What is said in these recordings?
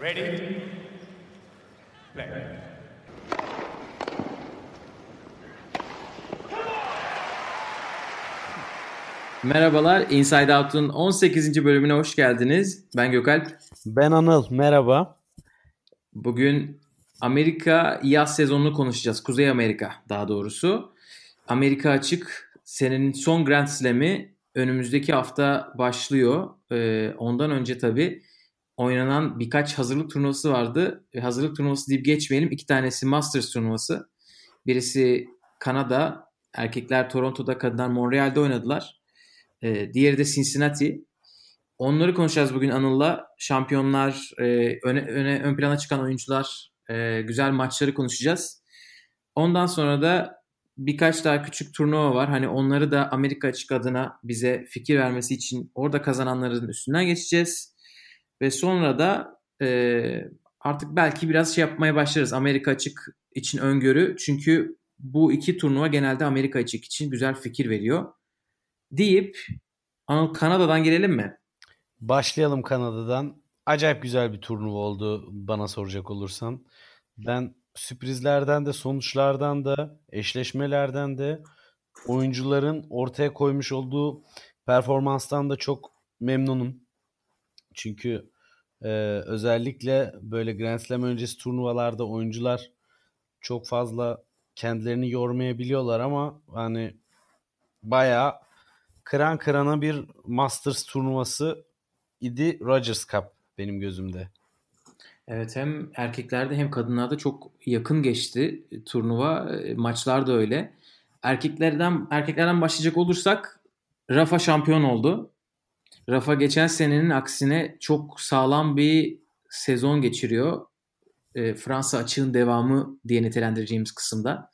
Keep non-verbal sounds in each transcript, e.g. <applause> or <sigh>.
Ready? Play. Merhabalar, Inside Out'un 18. bölümüne hoş geldiniz. Ben Gökalp. Ben Anıl, merhaba. Bugün Amerika yaz sezonunu konuşacağız. Kuzey Amerika daha doğrusu. Amerika açık senenin son Grand Slam'i önümüzdeki hafta başlıyor. Ee, ondan önce tabii oynanan birkaç hazırlık turnuvası vardı. E, hazırlık turnuvası deyip geçmeyelim. İki tanesi Masters turnuvası. Birisi Kanada, erkekler Toronto'da, kadınlar Montreal'de oynadılar. Ee, diğeri de Cincinnati. Onları konuşacağız bugün Anıl'la. Şampiyonlar, e, öne, öne ön plana çıkan oyuncular, e, güzel maçları konuşacağız. Ondan sonra da birkaç daha küçük turnuva var. Hani onları da Amerika açık adına bize fikir vermesi için orada kazananların üstünden geçeceğiz. Ve sonra da e, artık belki biraz şey yapmaya başlarız. Amerika açık için öngörü. Çünkü bu iki turnuva genelde Amerika açık için güzel fikir veriyor. Deyip Anıl Kanada'dan gelelim mi? Başlayalım Kanada'dan. Acayip güzel bir turnuva oldu bana soracak olursan. Ben sürprizlerden de sonuçlardan da eşleşmelerden de oyuncuların ortaya koymuş olduğu performanstan da çok memnunum. Çünkü e, özellikle böyle Grand Slam öncesi turnuvalarda oyuncular çok fazla kendilerini yormayabiliyorlar ama hani bayağı kıran kırana bir Masters turnuvası idi Rogers Cup benim gözümde. Evet hem erkeklerde hem kadınlarda çok yakın geçti turnuva. E, maçlar da öyle. Erkeklerden erkeklerden başlayacak olursak Rafa şampiyon oldu. Rafa geçen senenin aksine çok sağlam bir sezon geçiriyor. E, Fransa açığın devamı diye nitelendireceğimiz kısımda.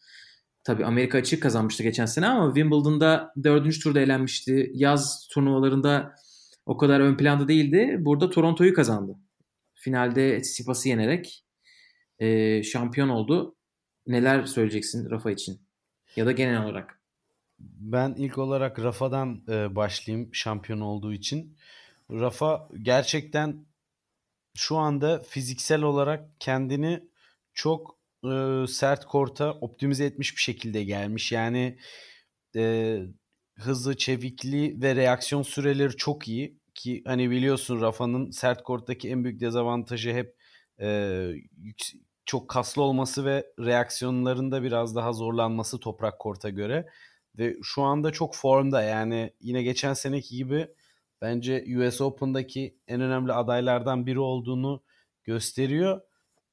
Tabi Amerika açık kazanmıştı geçen sene ama Wimbledon'da dördüncü turda elenmişti. Yaz turnuvalarında o kadar ön planda değildi. Burada Toronto'yu kazandı. Finalde Tsitsipas'ı yenerek e, şampiyon oldu. Neler söyleyeceksin Rafa için? Ya da genel olarak. Ben ilk olarak Rafa'dan e, başlayayım şampiyon olduğu için. Rafa gerçekten şu anda fiziksel olarak kendini çok e, sert korta optimize etmiş bir şekilde gelmiş. Yani e, hızı, çevikliği ve reaksiyon süreleri çok iyi ki hani biliyorsun Rafa'nın sert korttaki en büyük dezavantajı hep e, çok kaslı olması ve reaksiyonlarında biraz daha zorlanması toprak korta göre ve şu anda çok formda yani yine geçen seneki gibi bence US Open'daki en önemli adaylardan biri olduğunu gösteriyor.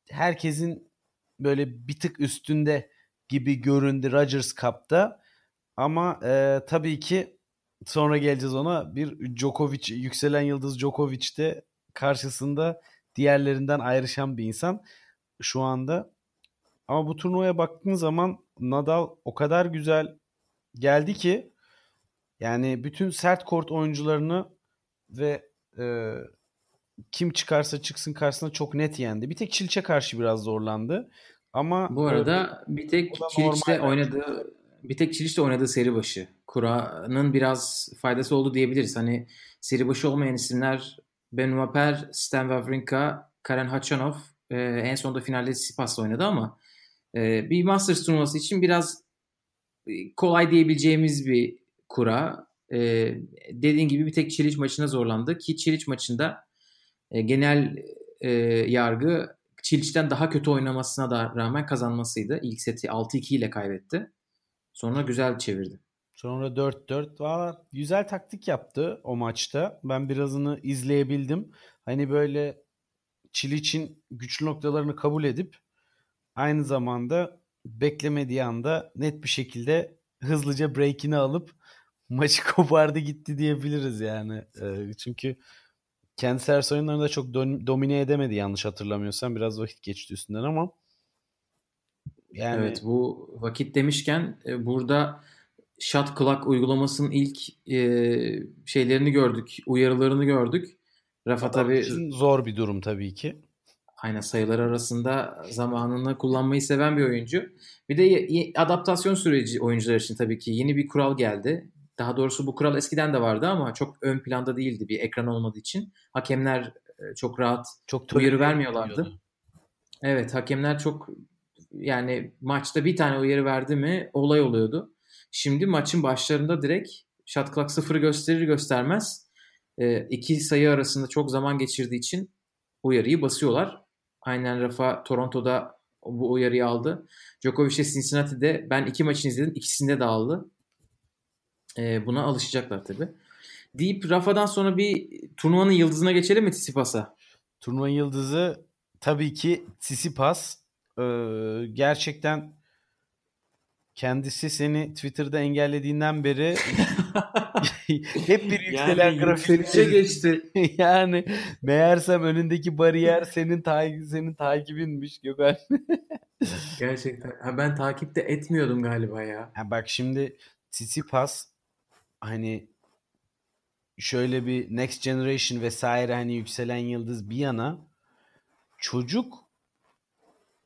Herkesin böyle bir tık üstünde gibi göründü Rogers Cup'ta ama e, tabii ki sonra geleceğiz ona bir Djokovic yükselen yıldız Djokovic de karşısında diğerlerinden ayrışan bir insan şu anda. Ama bu turnuvaya baktığın zaman Nadal o kadar güzel geldi ki yani bütün sert kort oyuncularını ve e, kim çıkarsa çıksın karşısına çok net yendi. Bir tek Çilç'e karşı biraz zorlandı. Ama bu arada bir tek Çiliç'te oynadığı bir tek Çiliç'te oynadığı seri başı. Kura'nın biraz faydası oldu diyebiliriz. Hani seri başı olmayan isimler Benoit Per, Stan Wawrinka, Karen Hachanov e, en sonunda finalde Sipas'la oynadı ama e, bir Masters turnuvası için biraz kolay diyebileceğimiz bir kura. E, dediğin gibi bir tek Çiliç maçına zorlandı ki Çiliç maçında e, genel e, yargı Çiliç'ten daha kötü oynamasına da rağmen kazanmasıydı. İlk seti 6-2 ile kaybetti. Sonra güzel çevirdi. Sonra 4-4 valla güzel taktik yaptı o maçta. Ben birazını izleyebildim. Hani böyle Çiliç'in güçlü noktalarını kabul edip aynı zamanda beklemediği anda net bir şekilde hızlıca break'ini alıp <laughs> maçı kopardı gitti diyebiliriz yani. Çünkü kendi servis oyunlarında çok domine edemedi yanlış hatırlamıyorsam. Biraz vakit geçti üstünden ama yani... Evet bu vakit demişken e, burada shot clock uygulamasının ilk e, şeylerini gördük, uyarılarını gördük. Rafa tabii zor bir durum tabii ki. Aynen sayılar arasında zamanını kullanmayı seven bir oyuncu. Bir de adaptasyon süreci oyuncular için tabii ki yeni bir kural geldi. Daha doğrusu bu kural eskiden de vardı ama çok ön planda değildi bir ekran olmadığı için. Hakemler e, çok rahat Çok uyarı vermiyorlardı. Evet hakemler çok yani maçta bir tane uyarı verdi mi olay oluyordu. Şimdi maçın başlarında direkt shot clock sıfırı gösterir göstermez e, iki sayı arasında çok zaman geçirdiği için uyarıyı basıyorlar. Aynen Rafa Toronto'da bu uyarıyı aldı. Djokovic de Cincinnati'de ben iki maçını izledim. ikisinde de aldı. E, buna alışacaklar tabii. Deyip Rafa'dan sonra bir turnuvanın yıldızına geçelim mi Tsitsipas'a? Turnuva yıldızı tabii ki Tsitsipas. Ee, gerçekten kendisi seni Twitter'da engellediğinden beri <laughs> <laughs> hep bir yükselen grafik. yükselişe geçti. <laughs> yani meğersem önündeki bariyer senin takip senin takibinmiş Gökhan. <laughs> Gerçekten. Ha, ben takipte etmiyordum galiba ya. Ha bak şimdi Tsitsipas hani şöyle bir Next Generation vesaire hani yükselen yıldız bir yana çocuk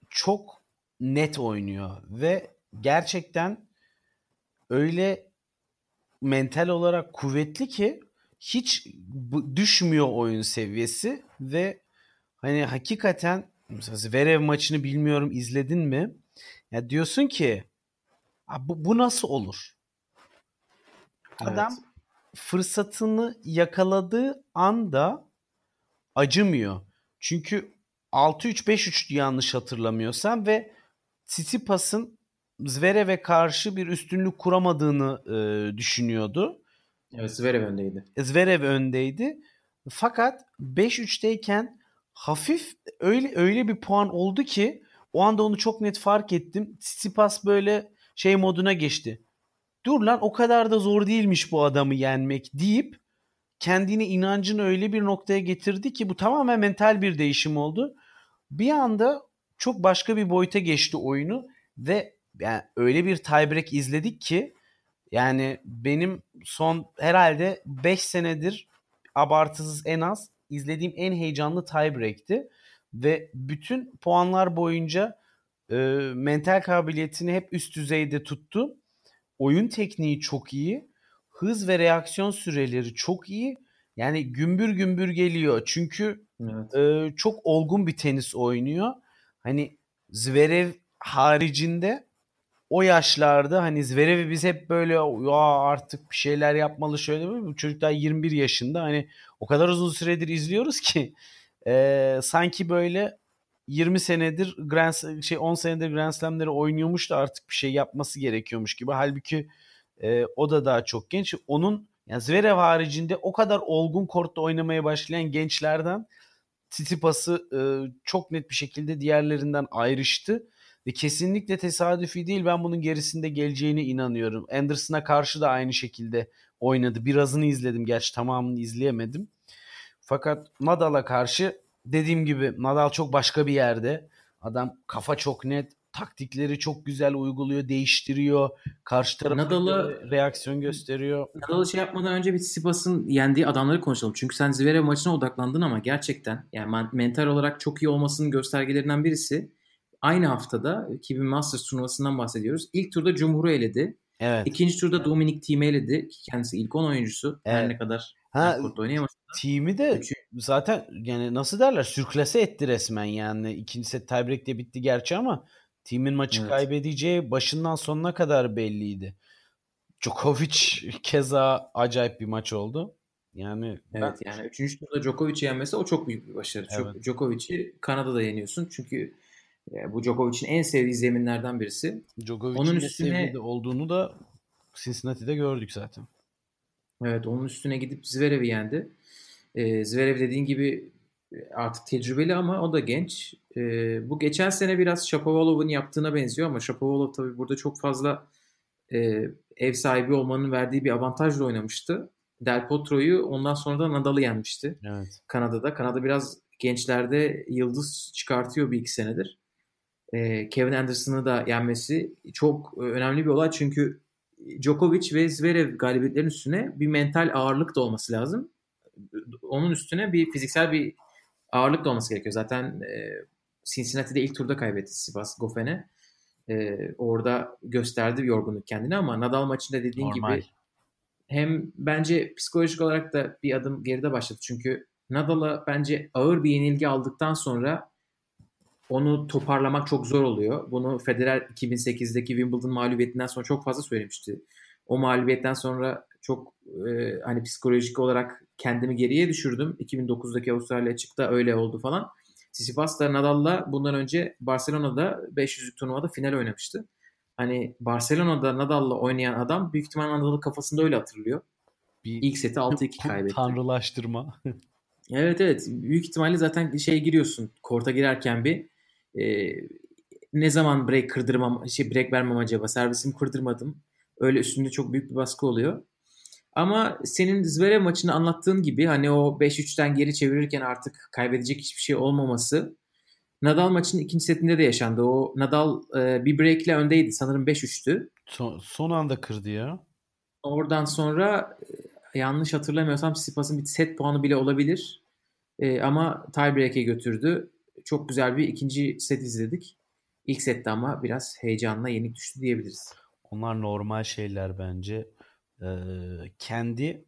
çok net oynuyor ve gerçekten öyle mental olarak kuvvetli ki hiç düşmüyor oyun seviyesi ve hani hakikaten mesela Zverev maçını bilmiyorum izledin mi? Ya diyorsun ki "Abi bu, bu nasıl olur? Adam Evet. fırsatını yakaladığı anda acımıyor. Çünkü 6-3-5-3 yanlış hatırlamıyorsam ve Tsitsipas'ın Zverev'e karşı bir üstünlük kuramadığını e, düşünüyordu. Evet Zverev öndeydi. Zverev öndeydi. Fakat 5-3'teyken hafif öyle öyle bir puan oldu ki o anda onu çok net fark ettim. Tsitsipas böyle şey moduna geçti. Dur lan o kadar da zor değilmiş bu adamı yenmek deyip kendini inancını öyle bir noktaya getirdi ki bu tamamen mental bir değişim oldu. Bir anda çok başka bir boyuta geçti oyunu ve yani öyle bir tiebreak izledik ki yani benim son herhalde 5 senedir abartısız en az izlediğim en heyecanlı tiebreak'ti. Ve bütün puanlar boyunca e, mental kabiliyetini hep üst düzeyde tuttu. Oyun tekniği çok iyi. Hız ve reaksiyon süreleri çok iyi. Yani gümbür gümbür geliyor. Çünkü Evet. e, çok olgun bir tenis oynuyor. Hani Zverev haricinde o yaşlarda hani Zverev'i biz hep böyle ya artık bir şeyler yapmalı şöyle böyle. Bu çocuk daha 21 yaşında hani o kadar uzun süredir izliyoruz ki e, sanki böyle 20 senedir Grand şey 10 senedir Grand Slam'leri oynuyormuş da artık bir şey yapması gerekiyormuş gibi. Halbuki e, o da daha çok genç. Onun yani Zverev haricinde o kadar olgun kortta oynamaya başlayan gençlerden Tsitsipas'ı e, çok net bir şekilde diğerlerinden ayrıştı. Ve kesinlikle tesadüfi değil. Ben bunun gerisinde geleceğine inanıyorum. Anderson'a karşı da aynı şekilde oynadı. Birazını izledim. Gerçi tamamını izleyemedim. Fakat Nadal'a karşı dediğim gibi Nadal çok başka bir yerde. Adam kafa çok net. Taktikleri çok güzel uyguluyor, değiştiriyor. Karşı tarafa Nadal'ı- reaksiyon gösteriyor. Nadal'ı şey yapmadan önce bir Tsitsipas'ın yendiği adamları konuşalım. Çünkü sen Zverev maçına odaklandın ama gerçekten yani men- mental olarak çok iyi olmasının göstergelerinden birisi aynı haftada 2000 Masters turnuvasından bahsediyoruz. İlk turda Cumhur'u eledi. Evet. İkinci turda Dominic Thiem eledi. ki Kendisi ilk 10 oyuncusu. Her Evet. ne kadar Ha, kortta oynayamasa da. Team'i de Üçü- zaten yani nasıl derler sürklase etti resmen yani. İkinci set tiebreak de bitti gerçi ama team'in maçı Evet. kaybedeceği başından sonuna kadar belliydi. Djokovic <laughs> keza acayip bir maç oldu. Yani ben- Evet yani 3. turda Djokovic'i yenmesi o çok büyük bir başarı. Evet. Djokovic'i Kanada'da yeniyorsun. Çünkü e, bu Djokovic'in en sevdiği zeminlerden birisi. Djokovic'in Onun ne üstüne- seviyede olduğunu da Cincinnati'de gördük zaten. Evet onun üstüne gidip Zverev'i yendi. Ee, Zverev dediğin gibi e, artık tecrübeli ama o da genç. Ee, bu geçen sene biraz Shapovalov'un yaptığına benziyor ama Shapovalov tabii burada çok fazla e, ev sahibi olmanın verdiği bir avantajla oynamıştı. Del Potro'yu ondan sonra da Nadal'ı yenmişti Evet. Kanada'da. Kanada biraz gençlerde yıldız çıkartıyor bir iki senedir. Ee, Kevin Anderson'ı da yenmesi çok e, önemli bir olay çünkü Djokovic ve Zverev galibiyetlerin üstüne bir mental ağırlık da olması lazım. Onun üstüne bir fiziksel bir ağırlık da olması gerekiyor. Zaten e, Cincinnati'de ilk turda kaybetti Sivas Goffen'e. E, orada gösterdi bir yorgunluk kendine ama Nadal maçında dediğin Normal. gibi hem bence psikolojik olarak da bir adım geride başladı. Çünkü Nadal'a bence ağır bir yenilgi aldıktan sonra onu toparlamak çok zor oluyor. Bunu Federer 2008'deki Wimbledon mağlubiyetinden sonra çok fazla söylemişti. O mağlubiyetten sonra çok e, hani psikolojik olarak kendimi geriye düşürdüm. 2009'daki Avustralya açıkta öyle oldu falan. Tsitsipas da Nadal'la bundan önce Barcelona'da 500'lük turnuvada final oynamıştı. Hani Barcelona'da Nadal'la oynayan adam büyük ihtimal Nadal'ın kafasında öyle hatırlıyor. Bir İlk seti 6-2 kaybetti. tanrılaştırma. Evet evet. Büyük ihtimalle zaten şey giriyorsun. Korta girerken bir e, ne zaman break kırdırmam, şey break vermem acaba? Servisimi kırdırmadım. Öyle üstünde çok büyük bir baskı oluyor. Ama senin Zverev maçını anlattığın gibi hani o 5-3'ten geri çevirirken artık kaybedecek hiçbir şey olmaması Nadal maçının ikinci setinde de yaşandı. O Nadal e, bir breakle öndeydi. Sanırım 5-3'tü. Son, son anda kırdı ya. Oradan sonra e, yanlış hatırlamıyorsam Sipas'ın bir set puanı bile olabilir. E, ama tiebreak'e götürdü. Çok güzel bir ikinci set izledik. İlk sette ama biraz heyecanla yenik düştü diyebiliriz. Onlar normal şeyler bence. Ee, kendi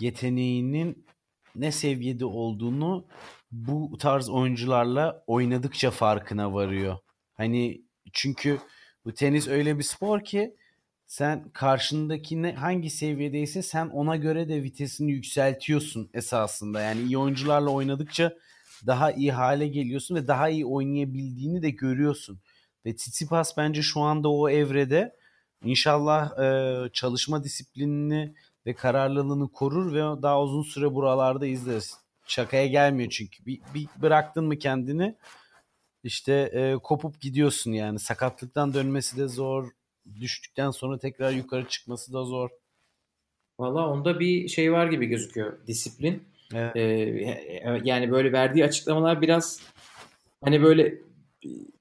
yeteneğinin ne seviyede olduğunu bu tarz oyuncularla oynadıkça farkına varıyor. Hani çünkü bu tenis öyle bir spor ki sen karşındaki ne, hangi seviyedeyse sen ona göre de vitesini yükseltiyorsun esasında. Yani iyi oyuncularla oynadıkça daha iyi hale geliyorsun ve daha iyi oynayabildiğini de görüyorsun. Ve Tsitsipas bence şu anda o evrede İnşallah e, çalışma disiplinini ve kararlılığını korur ve daha uzun süre buralarda izleriz. Şakaya gelmiyor çünkü. Bir, bir bıraktın mı kendini işte e, kopup gidiyorsun yani. Sakatlıktan dönmesi de zor. Düştükten sonra tekrar yukarı çıkması da zor. Valla onda bir şey var gibi gözüküyor. Disiplin. Evet. Ee, yani böyle verdiği açıklamalar biraz hani böyle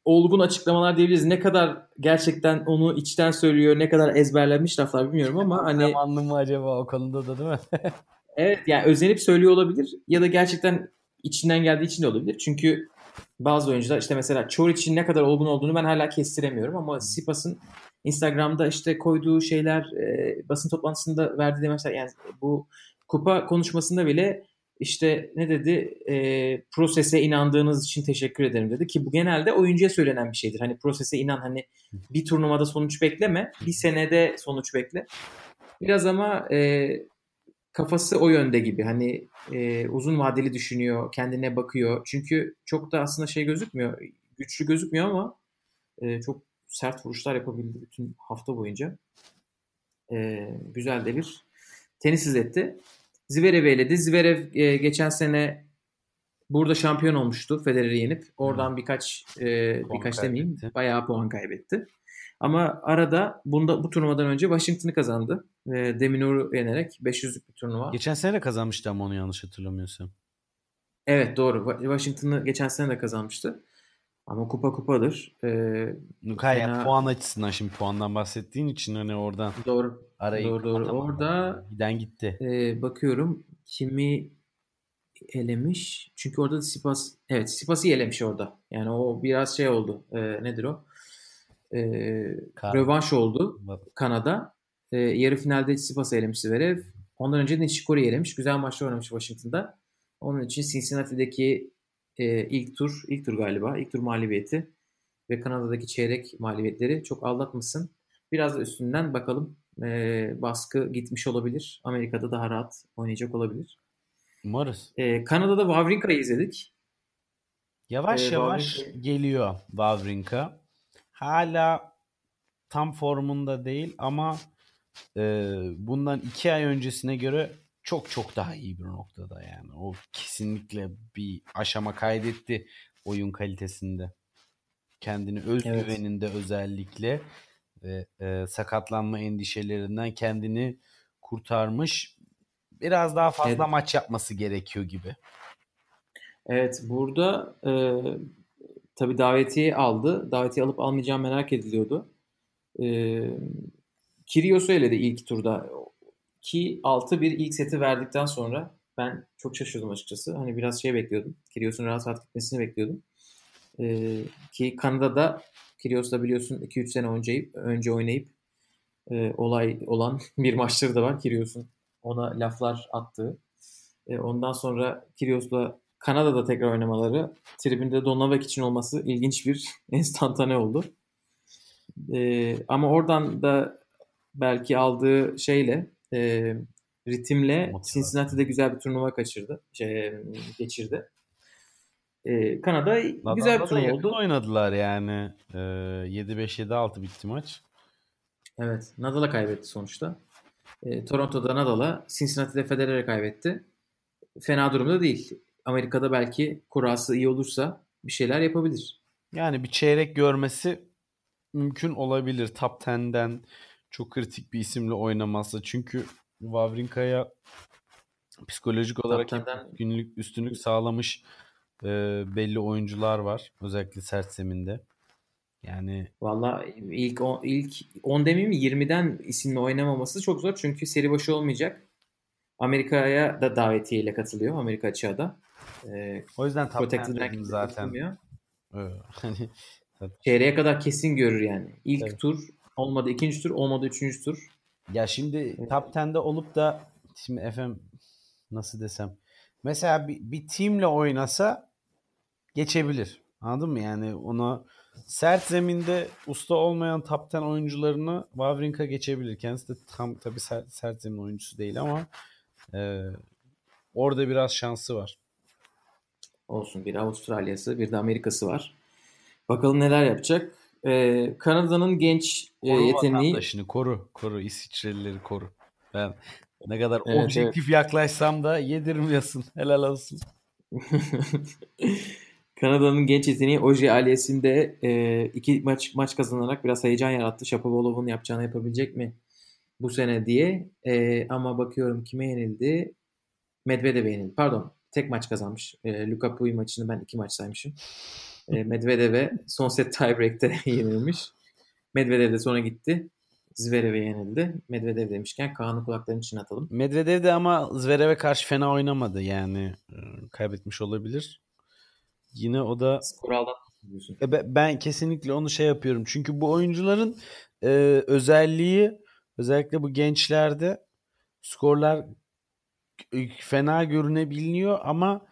olgun açıklamalar diyebiliriz. Ne kadar gerçekten onu içten söylüyor, ne kadar ezberlenmiş laflar bilmiyorum ama <laughs> hani Zamanlı mı acaba o konuda da değil mi? <laughs> evet yani özenip söylüyor olabilir ya da gerçekten içinden geldiği için de olabilir. Çünkü bazı oyuncular işte mesela Çoric'in ne kadar olgun olduğunu ben hala kestiremiyorum ama Sipas'ın Instagram'da işte koyduğu şeyler e, basın toplantısında verdiği mesaj yani bu kupa konuşmasında bile işte ne dedi e, prosese inandığınız için teşekkür ederim dedi ki bu genelde oyuncuya söylenen bir şeydir. Hani prosese inan hani bir turnuvada sonuç bekleme bir senede sonuç bekle. Biraz ama e, kafası o yönde gibi hani e, uzun vadeli düşünüyor kendine bakıyor. Çünkü çok da aslında şey gözükmüyor güçlü gözükmüyor ama e, çok sert vuruşlar yapabildi bütün hafta boyunca. E, güzel de bir tenis izletti. Zverev'i eledi. Zverev e, geçen sene burada şampiyon olmuştu Federer'i yenip. Oradan birkaç e, birkaç kaybetti. demeyeyim bayağı puan kaybetti. Ama arada bunda bu turnuvadan önce Washington'ı kazandı. E, Deminur'u yenerek 500'lük bir turnuva. Geçen sene de kazanmıştı ama onu yanlış hatırlamıyorsam. Evet doğru. Wa- Washington'ı geçen sene de kazanmıştı. Ama kupa kupadır. E, Hayır, Fena- puan açısından şimdi puandan bahsettiğin için hani oradan doğru. Arayı Doğru, doğru. Orada- giden gitti. E, bakıyorum kimi elemiş. Çünkü orada da Sipas evet Sipas'ı elemiş orada. Yani o biraz şey oldu. E, nedir o? E, Kar- rövanş oldu. Bak, Kanada. E, yarı finalde Tsitsipas'ı elemiş Zverev. Ondan önce de Nishikori'yi elemiş. Güzel maçlar oynamış Washington'da. Onun için Cincinnati'deki e, ilk tur, ilk tur galiba, ilk tur mağlubiyeti ve Kanada'daki çeyrek mağlubiyetleri çok aldatmasın. Biraz da üstünden bakalım e, baskı gitmiş olabilir. Amerika'da daha rahat oynayacak olabilir. Umarız. E, Kanada'da Wawrinka'yı izledik. Yavaş Ee, yavaş Wawrinka- geliyor Wawrinka. Hala tam formunda değil ama e, bundan iki ay öncesine göre çok çok daha iyi bir noktada yani. O kesinlikle bir aşama kaydetti oyun kalitesinde. Kendini özgüveninde özellikle ve e, sakatlanma endişelerinden kendini kurtarmış. Biraz daha fazla Evet. maç yapması gerekiyor gibi. Evet burada e, tabii davetiye aldı. Davetiye alıp almayacağı merak ediliyordu. E, Kyrgios'u eledi ilk turda. Ki 6-1 ilk seti verdikten sonra ben çok şaşırdım açıkçası. Hani biraz şey bekliyordum. Kyrgios'un rahat rahat gitmesini bekliyordum. E, ki Kanada'da Kyrgios'la biliyorsun 2-3 sene önce, önce oynayıp e, olay olan <laughs> bir maçları da var Kyrgios'un ona laflar attığı. E, ondan sonra Kyrgios'la Kanada'da tekrar oynamaları tribünde Donovak için olması ilginç bir <laughs> enstantane oldu. E, ama oradan da belki aldığı şeyle e, ritimle. Cincinnati'de güzel bir turnuva kaçırdı. Şey, geçirdi. E, Kanada Nadal'la güzel bir turnuva oldu. oynadılar yani. Ee, 7-5 7-6 bitti maç. Evet. Nadal'a kaybetti sonuçta. E, Toronto'da Nadal'a, Cincinnati'de Federer'e kaybetti. Fena durumda değil. Amerika'da belki kurası iyi olursa bir şeyler yapabilir. Yani bir çeyrek görmesi mümkün olabilir. Top 10'den çok kritik bir isimle oynamazsa. Çünkü Wawrinka'ya psikolojik olarak hep 10'den günlük üstünlük sağlamış e, belli oyuncular var. Özellikle sert zeminde. Yani Valla ilk on, ilk 10 demeyeyim mi 20'den isimle oynamaması çok zor. Çünkü seri başı olmayacak. Amerika'ya da davetiyeyle katılıyor. Amerika açığa da. E, o yüzden top 10 protected dedim zaten. Ee, Hani <laughs> Çeyreğe kadar kesin görür yani. İlk Evet. tur olmadı ikinci tur olmadı üçüncü tur. Ya şimdi top 10'de olup da şimdi FM nasıl desem mesela bir, bir teamle oynasa geçebilir. Anladın mı? Yani ona sert zeminde usta olmayan top 10 oyuncularını Wawrinka geçebilir. Kendisi de tam tabii sert, sert zemin oyuncusu değil ama e, orada biraz şansı var. Olsun bir Avustralya'sı bir de Amerika'sı var. Bakalım neler yapacak. Ee, Kanada'nın genç e, yeteneği vatandaşını koru. Koru. İsviçrelileri koru. Ben ne kadar Evet, objektif yaklaşsam da yedirmiyorsun. Helal olsun. <laughs> Kanada'nın genç yeteneği Oje Alias'inde e, iki maç maç kazanarak biraz heyecan yarattı. Shapovalov'un yapacağını yapabilecek mi bu sene diye. E, ama bakıyorum kime yenildi? Medvedev'e yenildi. Pardon. Tek maç kazanmış. E, Luka Pouille maçını ben iki maç saymışım. E, Medvedev'e son set tiebreak'te <laughs> yenilmiş. Medvedev de sonra gitti. Zverev'e yenildi. Medvedev demişken Kaan'ın kulaklarının içine atalım. Medvedev de ama Zverev'e karşı fena oynamadı yani. e, Kaybetmiş olabilir. Yine o da Skoru aldan diyorsun. E, be- ben kesinlikle onu şey yapıyorum. Çünkü bu oyuncuların e, özelliği özellikle bu gençlerde skorlar fena görünebiliyor ama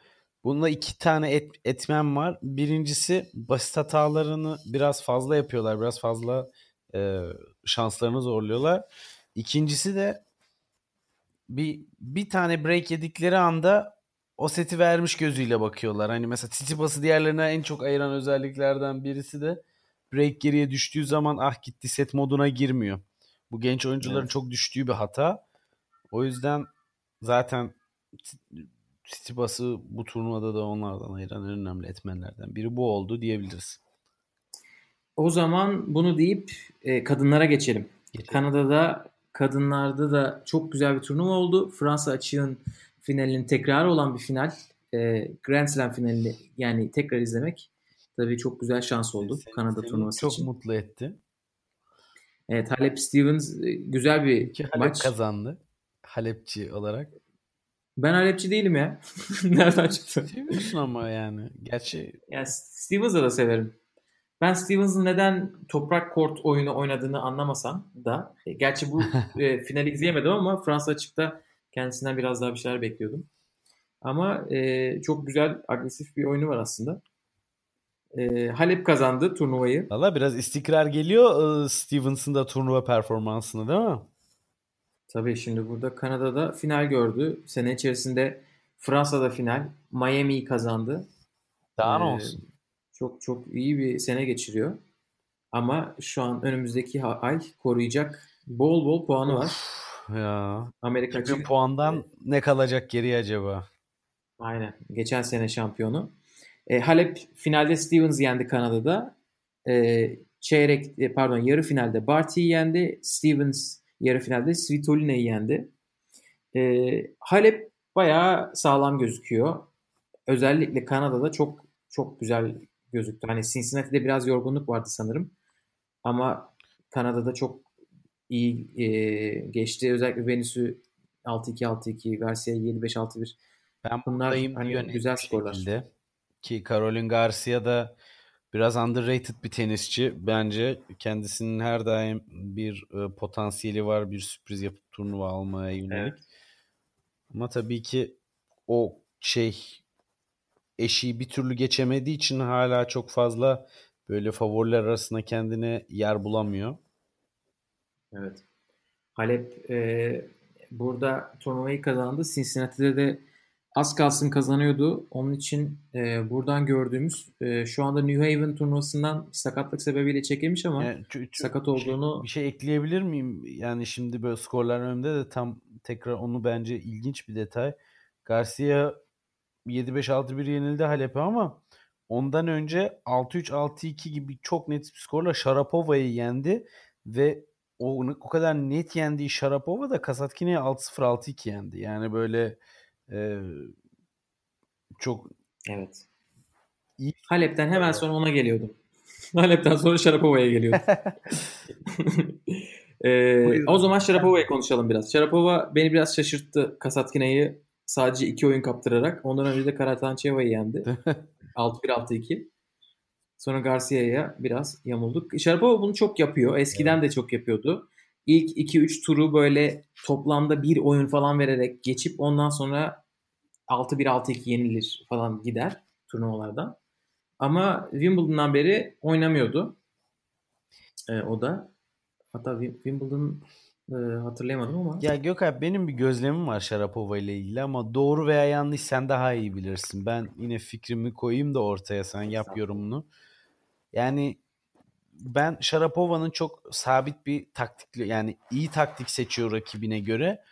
bunda iki tane et, etmen var. Birincisi basit hatalarını biraz fazla yapıyorlar. Biraz fazla e, şanslarını zorluyorlar. İkincisi de bir bir tane break yedikleri anda o seti vermiş gözüyle bakıyorlar. Hani mesela Tsitsipas'ı diğerlerine en çok ayıran özelliklerden birisi de break geriye düştüğü zaman ah gitti set moduna girmiyor. Bu genç oyuncuların Evet. çok düştüğü bir hata. O yüzden zaten Tsi- Tsitsipas'ı bu turnuvada da onlardan ayıran en önemli etmenlerden biri bu oldu diyebiliriz. O zaman bunu deyip e, kadınlara geçelim. Geçelim. Kanada'da kadınlarda da çok güzel bir turnuva oldu. Fransa açığın finalinin tekrarı olan bir final. E, Grand Slam finalini yani tekrar izlemek tabii çok güzel şans oldu Seni- Kanada seni turnuvası çok için. mutlu etti. Evet Halep Stevens e, güzel bir Ki Halep maç. kazandı. Halepçi olarak. Ben Halepçi değilim ya. <laughs> Nereden çıktı? Seviyorsun ama yani. Gerçi Yani Stevens'ı da severim. Ben Stevens'ın neden toprak kort oyunu oynadığını anlamasam da e, gerçi bu <laughs> e, finali izleyemedim ama Fransa açıkta kendisinden biraz daha bir şeyler bekliyordum. Ama e, çok güzel agresif bir oyunu var aslında. E, Halep kazandı turnuvayı. Valla biraz istikrar geliyor e, Stevens'ın da turnuva performansını değil mi? Tabii şimdi burada Kanada'da final gördü. Sene içerisinde Fransa'da final. Miami'yi kazandı. Daha ne Ee, olsun? Çok çok iyi bir sene geçiriyor. Ama şu an önümüzdeki ay koruyacak bol bol puanı var. Of ya. Amerika 2000 açık. puandan ne kalacak geriye acaba? Aynen. Geçen sene şampiyonu. E, Halep finalde Stevens yendi Kanada'da. E, çeyrek e, pardon yarı finalde Barty'yi yendi. Stevens yarı finalde Svitolina'yı yendi. E, Halep bayağı sağlam gözüküyor. Özellikle Kanada'da çok çok güzel gözüktü. Hani Cincinnati'de biraz yorgunluk vardı sanırım. Ama Kanada'da çok iyi e, geçti. Özellikle Venüs'ü 6-2 6-2, Garcia'yı 7-5 6-1 Ben Bunlar hani güzel skorlar. şekilde. Ki Caroline Garcia da biraz underrated bir tenisçi. Bence kendisinin her daim bir e, potansiyeli var. Bir sürpriz yapıp turnuva almaya yönelik. Evet. Ama tabii ki o şey eşiği bir türlü geçemediği için hala çok fazla böyle favoriler arasında kendine yer bulamıyor. Evet. Halep e, burada turnuvayı kazandı. Cincinnati'de de az kalsın kazanıyordu. Onun için e, buradan gördüğümüz e, şu anda New Haven turnuvasından sakatlık sebebiyle çekilmiş ama yani, sakat olduğunu... Bir şey, bir şey ekleyebilir miyim? Yani şimdi böyle skorlar önünde de tam tekrar onu bence ilginç bir detay. Garcia 7-5-6-1 yenildi Halep'e ama ondan önce 6-3 6-2 gibi çok net bir skorla Sharapova'yı yendi ve o, o kadar net yendiği Sharapova da Kasatkin'e 6-0 6-2 yendi. Yani böyle e, çok evet. İyi. Halep'ten hemen sonra ona geliyordum. <laughs> Halep'ten sonra Sharapova'ya geliyordum. <laughs> ee, o zaman Sharapova'ya konuşalım biraz. Sharapova beni biraz şaşırttı Kasatkina'yı sadece iki oyun kaptırarak. Ondan önce de Karatançeva'yı yendi. 6-1-6-2. Sonra Garcia'ya biraz yamulduk. Sharapova bunu çok yapıyor. Eskiden evet. de çok yapıyordu. İlk 2-3 turu böyle toplamda bir oyun falan vererek geçip ondan sonra 6-1-6-2 yenilir falan gider turnuvalardan. Ama Wimbledon'dan beri oynamıyordu. Ee, o da. Hatta Wimbledon e, hatırlayamadım ama. Ya Gökhan benim bir gözlemim var Sharapova ile ilgili ama doğru veya yanlış sen daha iyi bilirsin. Ben yine fikrimi koyayım da ortaya sen yap yorumunu. Yani ben Sharapova'nın çok sabit bir taktikli yani iyi taktik seçiyor rakibine göre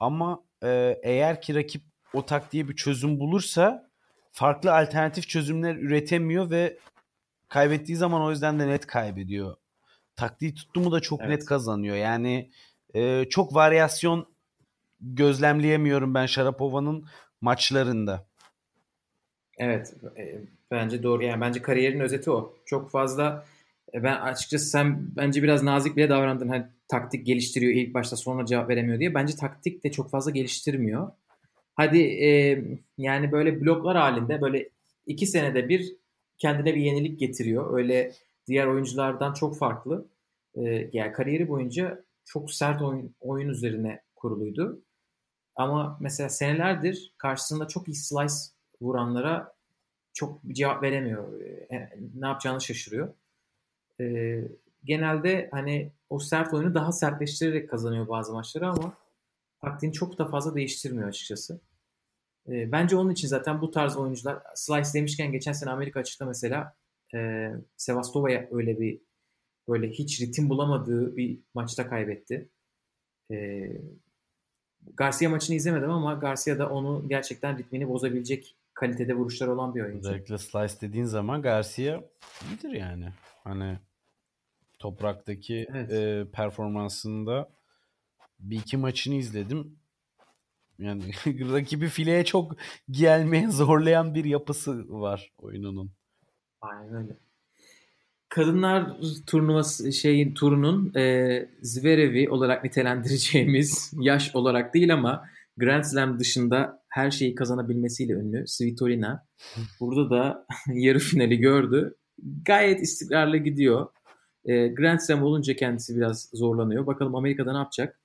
ama e, eğer ki rakip o taktiğe bir çözüm bulursa farklı alternatif çözümler üretemiyor ve kaybettiği zaman o yüzden de net kaybediyor. Taktiği tuttu mu da çok evet. net kazanıyor. Yani e, çok varyasyon gözlemleyemiyorum ben Sharapova'nın maçlarında. Evet. E, bence doğru. Yani bence kariyerin özeti o. Çok fazla e, ben açıkçası sen bence biraz nazik bile davrandın. Hani taktik geliştiriyor ilk başta sonra cevap veremiyor diye. Bence taktik de çok fazla geliştirmiyor. Hadi e, yani böyle bloklar halinde böyle iki senede bir kendine bir yenilik getiriyor. Öyle diğer oyunculardan çok farklı. E, yani kariyeri boyunca çok sert oyun, oyun üzerine kuruluydu. Ama mesela senelerdir karşısında çok iyi slice vuranlara çok cevap veremiyor. E, ne yapacağını şaşırıyor. E, genelde hani o sert oyunu daha sertleştirerek kazanıyor bazı maçları ama taktiğini çok da fazla değiştirmiyor açıkçası. E, bence onun için zaten bu tarz oyuncular slice demişken geçen sene Amerika açıkta mesela e, Sevastova'ya öyle bir böyle hiç ritim bulamadığı bir maçta kaybetti. E, Garcia maçını izlemedim ama Garcia da onu gerçekten ritmini bozabilecek kalitede vuruşlar olan bir oyuncu. Özellikle slice dediğin zaman Garcia iyidir yani. Hani topraktaki evet. e, performansında bir iki maçını izledim. Yani <laughs> rakibi fileye çok gelmeye zorlayan bir yapısı var oyununun. Aynen öyle. Kadınlar turnuvası şeyin turunun e, Zverev'i olarak nitelendireceğimiz <laughs> yaş olarak değil ama Grand Slam dışında her şeyi kazanabilmesiyle ünlü Svitolina. Burada da <laughs> yarı finali gördü. Gayet istikrarlı gidiyor. E, Grand Slam olunca kendisi biraz zorlanıyor. Bakalım Amerika'da ne yapacak?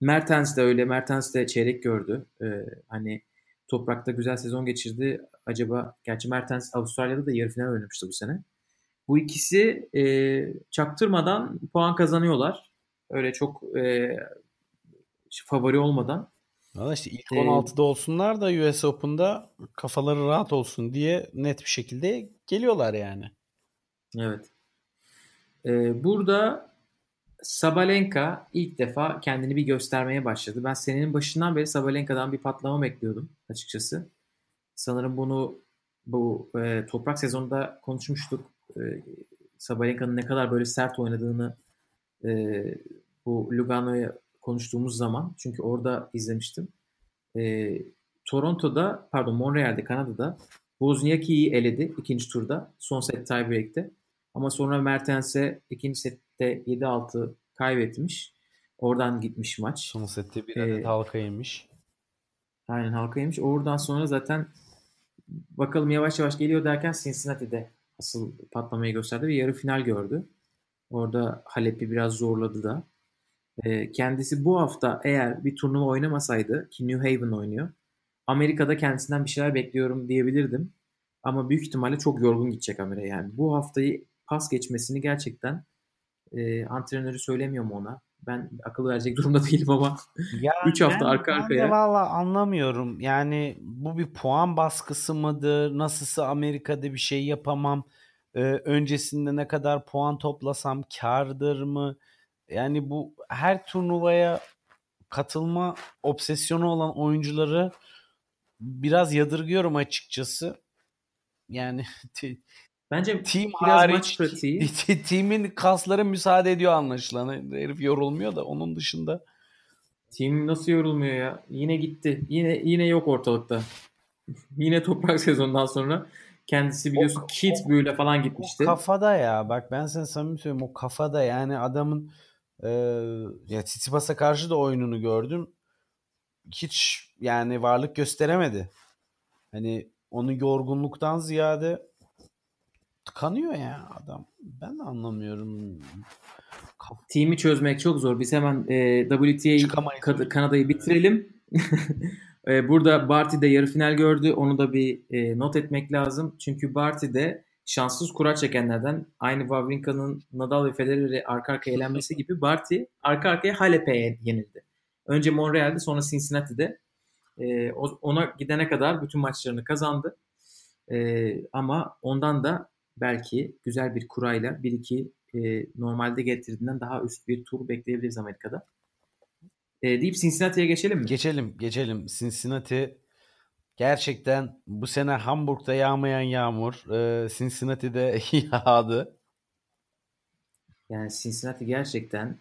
Mertens de öyle. Mertens de çeyrek gördü. E, hani toprakta güzel sezon geçirdi. Acaba gerçi Mertens Avustralya'da da yarı final oynamıştı bu sene. Bu ikisi e, çaktırmadan puan kazanıyorlar. Öyle çok e, favori olmadan. Valla işte ilk 16'da ee, olsunlar da US Open'da kafaları rahat olsun diye net bir şekilde geliyorlar yani. Evet. Ee, burada Sabalenka ilk defa kendini bir göstermeye başladı. Ben senenin başından beri Sabalenka'dan bir patlama bekliyordum açıkçası. Sanırım bunu bu e, toprak sezonunda konuşmuştuk. E, Sabalenka'nın ne kadar böyle sert oynadığını e, bu Lugano'ya konuştuğumuz zaman çünkü orada izlemiştim. E, Toronto'da pardon Montreal'de Kanada'da Wozniacki'yi eledi ikinci turda son set tiebreak'te. Ama sonra Mertens'e ikinci sette 7-6 kaybetmiş. Oradan gitmiş maç. Son sette bir adet ee, halka yemiş. Aynen halka yemiş. Oradan sonra zaten bakalım yavaş yavaş geliyor derken Cincinnati'de asıl patlamayı gösterdi ve yarı final gördü. Orada Halep'i biraz zorladı da. E, kendisi bu hafta eğer bir turnuva oynamasaydı ki New Haven oynuyor. Amerika'da kendisinden bir şeyler bekliyorum diyebilirdim. Ama büyük ihtimalle çok yorgun gidecek Amire yani. Bu haftayı pas geçmesini gerçekten e, antrenörü söylemiyor mu ona? Ben akıl verecek <laughs> durumda değilim ama 3 <laughs> hafta ben, arka ben arkaya. de valla anlamıyorum. Yani bu bir puan baskısı mıdır? Nasılsa Amerika'da bir şey yapamam. Ee, öncesinde ne kadar puan toplasam kardır mı? Yani bu her turnuvaya katılma obsesyonu olan oyuncuları biraz yadırgıyorum açıkçası. Yani <laughs> Bence team biraz maç hariç pratiği. <laughs> team'in kasları müsaade ediyor anlaşılan. Herif yorulmuyor da onun dışında Team nasıl yorulmuyor ya? Yine gitti. Yine yine yok ortalıkta. <laughs> yine toprak <laughs> sezondan sonra kendisi biliyorsun O- Kit o- Büyü'yle falan O gitmişti. kafada ya. Bak ben sana samimi söyleyeyim. O kafada yani adamın e, ya Tsitsipas'a karşı da oyununu gördüm. Hiç yani varlık gösteremedi. Hani onu yorgunluktan ziyade tıkanıyor ya adam. Ben de anlamıyorum. Team'i çözmek çok zor. Biz hemen e, WTA. Kad- Kanada'yı bitirelim. <laughs> E, Burada Barty de yarı final gördü. Onu da bir e, not etmek lazım. Çünkü Barty de şanssız kura çekenlerden aynı Wawrinka'nın Nadal ve Federer'i arka arkaya elenmesi gibi Barty arka arkaya Halep'e yenildi. Önce Montreal'de sonra Cincinnati'de. E, ona gidene kadar bütün maçlarını kazandı. E, ama ondan da belki güzel bir kurayla 1-2 e, normalde getirdiğinden daha üst bir tur bekleyebiliriz Amerika'da. E, deyip Cincinnati'ye geçelim mi? Geçelim, geçelim. Cincinnati gerçekten bu sene Hamburg'da yağmayan yağmur, e, Cincinnati'de <laughs> yağdı. Yani Cincinnati gerçekten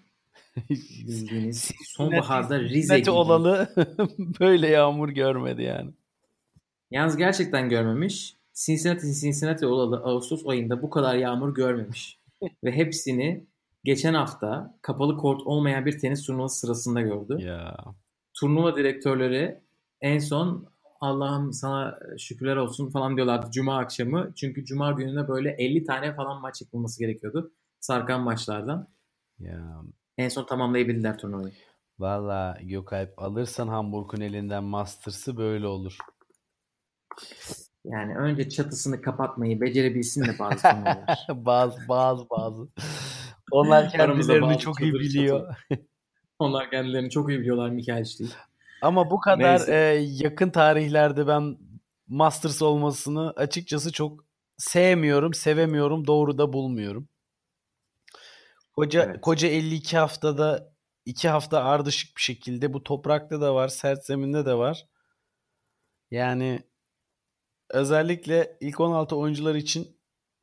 <laughs> bildiğiniz sonbaharda Rize Cincinnati gibi. olalı <laughs> böyle yağmur görmedi yani. Yalnız gerçekten görmemiş. Cincinnati Cincinnati olalı Ağustos ayında bu kadar yağmur görmemiş. <laughs> Ve hepsini geçen hafta kapalı kort olmayan bir tenis turnuvası sırasında gördü. Ya. Turnuva direktörleri en son Allah'ım sana şükürler olsun falan diyorlardı Cuma akşamı. Çünkü Cuma gününe böyle 50 tane falan maç yapılması gerekiyordu. Sarkan maçlardan. Ya. En son tamamlayabildiler turnuvayı. Valla Gökalp alırsan Hamburg'un elinden Masters'ı böyle olur. Yani önce çatısını kapatmayı becerebilsin de bazı turnuvalar. <laughs> bazı bazı bazı. Onlar kendilerini çok iyi biliyor. <laughs> Onlar kendilerini çok iyi biliyorlar Mikael değil. Ama bu kadar Neyse. e, yakın tarihlerde ben Masters olmasını açıkçası çok sevmiyorum, sevemiyorum, doğru da bulmuyorum. Koca Evet. koca 52 haftada 2 hafta ardışık bir şekilde bu toprakta da var, sert zeminde de var. Yani özellikle ilk 16 oyuncular için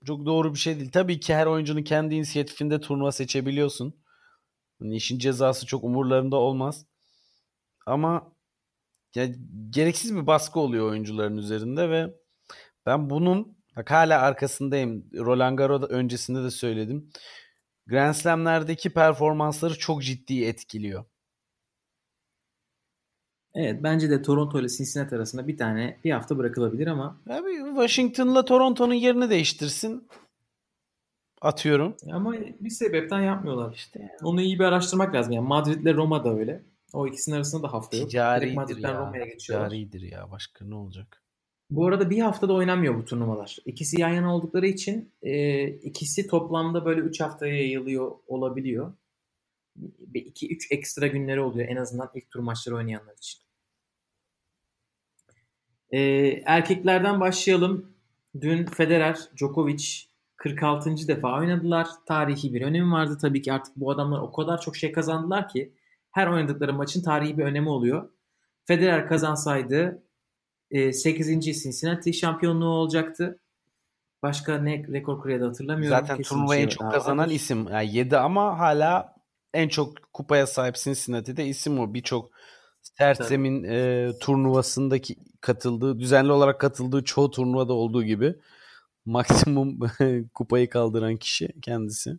çok doğru bir şey değil. Tabii ki her oyuncunun kendi inisiyatifinde turnuva seçebiliyorsun. Hani işin cezası çok umurlarında olmaz. Ama ya gereksiz bir baskı oluyor oyuncuların üzerinde ve ben bunun bak hala arkasındayım. Roland Garros öncesinde de söyledim. Grand Slam'lerdeki performansları çok ciddi etkiliyor. Evet bence de Toronto ile Cincinnati arasında bir tane bir hafta bırakılabilir ama Abi Washington'la Toronto'nun yerini değiştirsin. Atıyorum. ama bir sebepten yapmıyorlar. İşte yani. Onu iyi bir araştırmak lazım. Yani Madrid ile Roma da öyle. O ikisinin arasında da hafta yok. Direkt Ticaridir Madrid'den ya. Roma'ya geçiyorlar. Ticaridir ya. Başka ne olacak? Bu arada bir haftada oynanmıyor bu turnuvalar. İkisi yan yana oldukları için e, ikisi toplamda böyle 3 haftaya yayılıyor olabiliyor. 2-3 ekstra günleri oluyor en azından ilk tur maçları oynayanlar için. E, erkeklerden başlayalım. Dün Federer, Djokovic 46. defa oynadılar. Tarihi bir önemi vardı. Tabii ki artık bu adamlar o kadar çok şey kazandılar ki her oynadıkları maçın tarihi bir önemi oluyor. Federer kazansaydı 8. Cincinnati şampiyonluğu olacaktı. Başka ne rekor kırıyordu hatırlamıyorum. Zaten Kesin turnuvayı en şey çok kazanan vardır. isim. Yani 7 ama hala en çok kupaya sahip Cincinnati'de isim o. Birçok sert zemin e, turnuvasındaki katıldığı, düzenli olarak katıldığı çoğu turnuvada olduğu gibi maksimum <laughs> kupayı kaldıran kişi kendisi.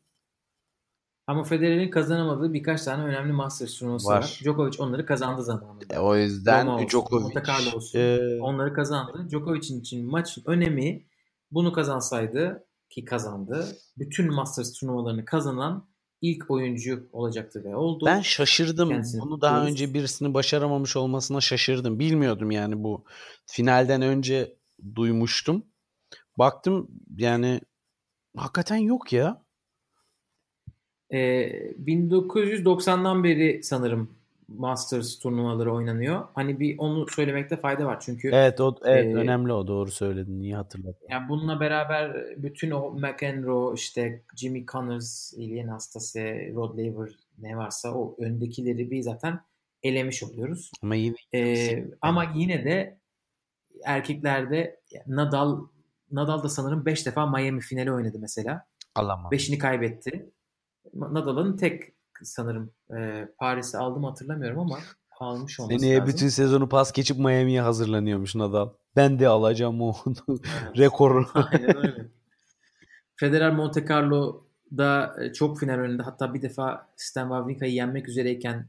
Ama Federer'in kazanamadığı birkaç tane önemli Masters turnuvası var. Var. Djokovic onları kazandı zamanında. E, o yüzden Roma olsun, Djokovic olsun. e, Onları kazandı. Djokovic'in için maçın önemi bunu kazansaydı ki kazandı. Bütün Masters turnuvalarını kazanan ilk oyuncu olacaktı ve oldu. Ben şaşırdım. Kendisini Bunu daha kutluyoruz. önce birisini başaramamış olmasına şaşırdım. Bilmiyordum yani bu finalden önce duymuştum. Baktım yani hakikaten yok ya. Ee, 1990'dan beri sanırım Masters turnuvaları oynanıyor. Hani bir onu söylemekte fayda var. Çünkü Evet o evet Ee, önemli o doğru söyledin. İyi hatırlattın. yani bununla beraber bütün o McEnroe, işte Jimmy Connors, Ilian Astase, Rod Laver ne varsa o öndekileri bir zaten elemiş oluyoruz. Ama yine Ee, ama yine de erkeklerde Nadal Nadal da sanırım 5 defa Miami finali oynadı mesela. alamam. 5'ini kaybetti. Nadal'ın tek sanırım e, Paris'i aldım hatırlamıyorum ama almış olması Seneye lazım. bütün sezonu pas geçip Miami'ye hazırlanıyormuş Nadal. Ben de alacağım o <laughs> Evet. rekoru. Aynen öyle. <laughs> Federer Monte Carlo'da çok final oynadı. Hatta bir defa Stan Wawrinka'yı yenmek üzereyken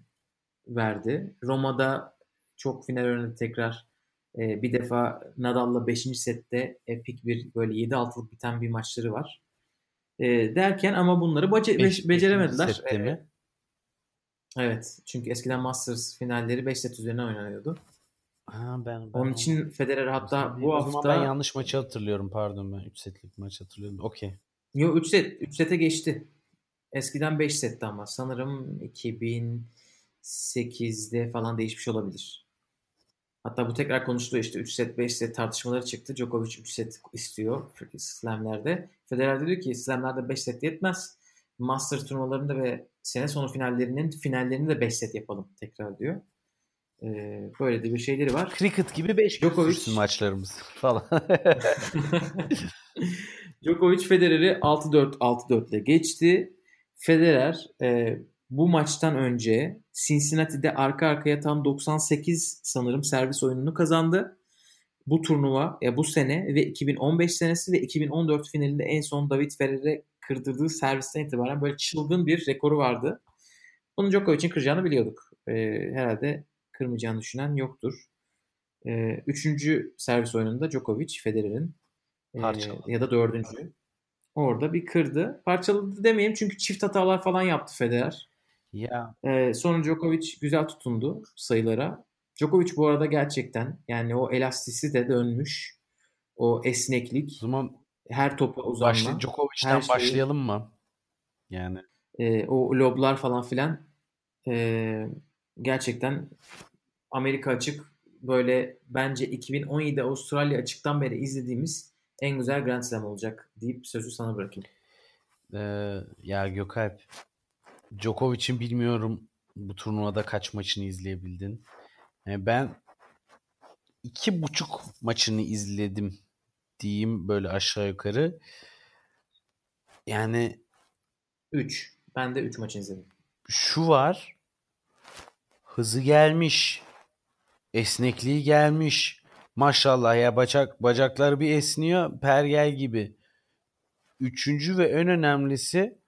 verdi. Roma'da çok final oynadı tekrar. E, bir defa Nadal'la 5. sette epik bir böyle 7-6'lık biten bir maçları var. E, derken ama bunları bace- Beş- beceremediler. sette mi? Evet. Çünkü eskiden Masters finalleri 5 set üzerine oynanıyordu. Ha, ben, ben Onun için Federer hatta bu o zaman hafta ben yanlış maçı hatırlıyorum pardon ben 3 setlik maç hatırlıyorum. Okey. Yo 3 set 3 sete geçti. Eskiden 5 setti ama sanırım 2008'de falan değişmiş olabilir. Hatta bu tekrar konuşuluyor işte 3 set 5 set tartışmaları çıktı. Djokovic 3 set istiyor slamlerde. Federer diyor ki slamlerde 5 set yetmez. Masters turnuvalarında ve sene sonu finallerinin finallerini de 5 set yapalım tekrar diyor. Ee, böyle de bir şeyleri var. Cricket gibi 5 Djokovic- maçlarımız <laughs> falan. <laughs> Djokovic Federer'i 6-4 6-4 ile geçti. Federer e, bu maçtan önce Cincinnati'de arka arkaya tam 98 sanırım servis oyununu kazandı. Bu turnuva ya bu sene ve 2015 senesi ve 2014 finalinde en son David Ferrer'e kırdırdığı servisten itibaren böyle çılgın bir rekoru vardı. Bunu Djokovic'in kıracağını biliyorduk. E, herhalde kırmayacağını düşünen yoktur. E, üçüncü servis oyununda Djokovic Federer'in e, Parçaladı. ya da dördüncü. Orada bir kırdı. Parçaladı demeyeyim çünkü çift hatalar falan yaptı Federer. ya Ee, sonra Djokovic güzel tutundu sayılara. Djokovic bu arada gerçekten yani o elastisi de dönmüş. O o esneklik, zaman her topa uzanma, başlı Djokovic'ten her şeyi- başlayalım mı? Yani e, o loblar falan filan e, gerçekten Amerika açık böyle bence 2017 Avustralya açıktan beri izlediğimiz en güzel Grand Slam olacak deyip sözü sana bırakayım. Ee, ya Gökalp Djokovic'in bilmiyorum bu turnuvada kaç maçını izleyebildin. Yani ben iki buçuk maçını izledim diyeyim böyle aşağı yukarı. Yani 3. Ben de 3 maç izledim. şu var. Hızı gelmiş. Esnekliği gelmiş. Maşallah ya bacak bacakları bir esniyor pergel gibi. Üçüncü ve en önemlisi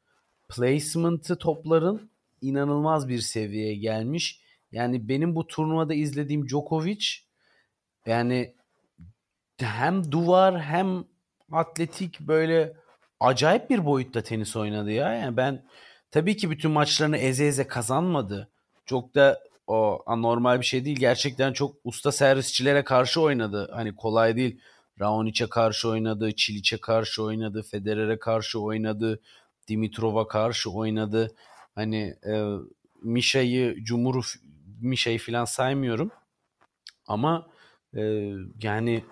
placement'ı topların inanılmaz bir seviyeye gelmiş. Yani benim bu turnuvada izlediğim Djokovic yani hem duvar hem atletik böyle acayip bir boyutta tenis oynadı ya. Yani ben tabii ki bütün maçlarını eze eze kazanmadı. Çok da o anormal bir şey değil. Gerçekten çok usta servisçilere karşı oynadı. Hani kolay değil. Raonic'e karşı oynadı, Çiliç'e karşı oynadı, Federer'e karşı oynadı, Dimitrov'a karşı oynadı. Hani e, Mişa'yı, Cumhur'u, Mişa'yı falan saymıyorum. Ama e, yani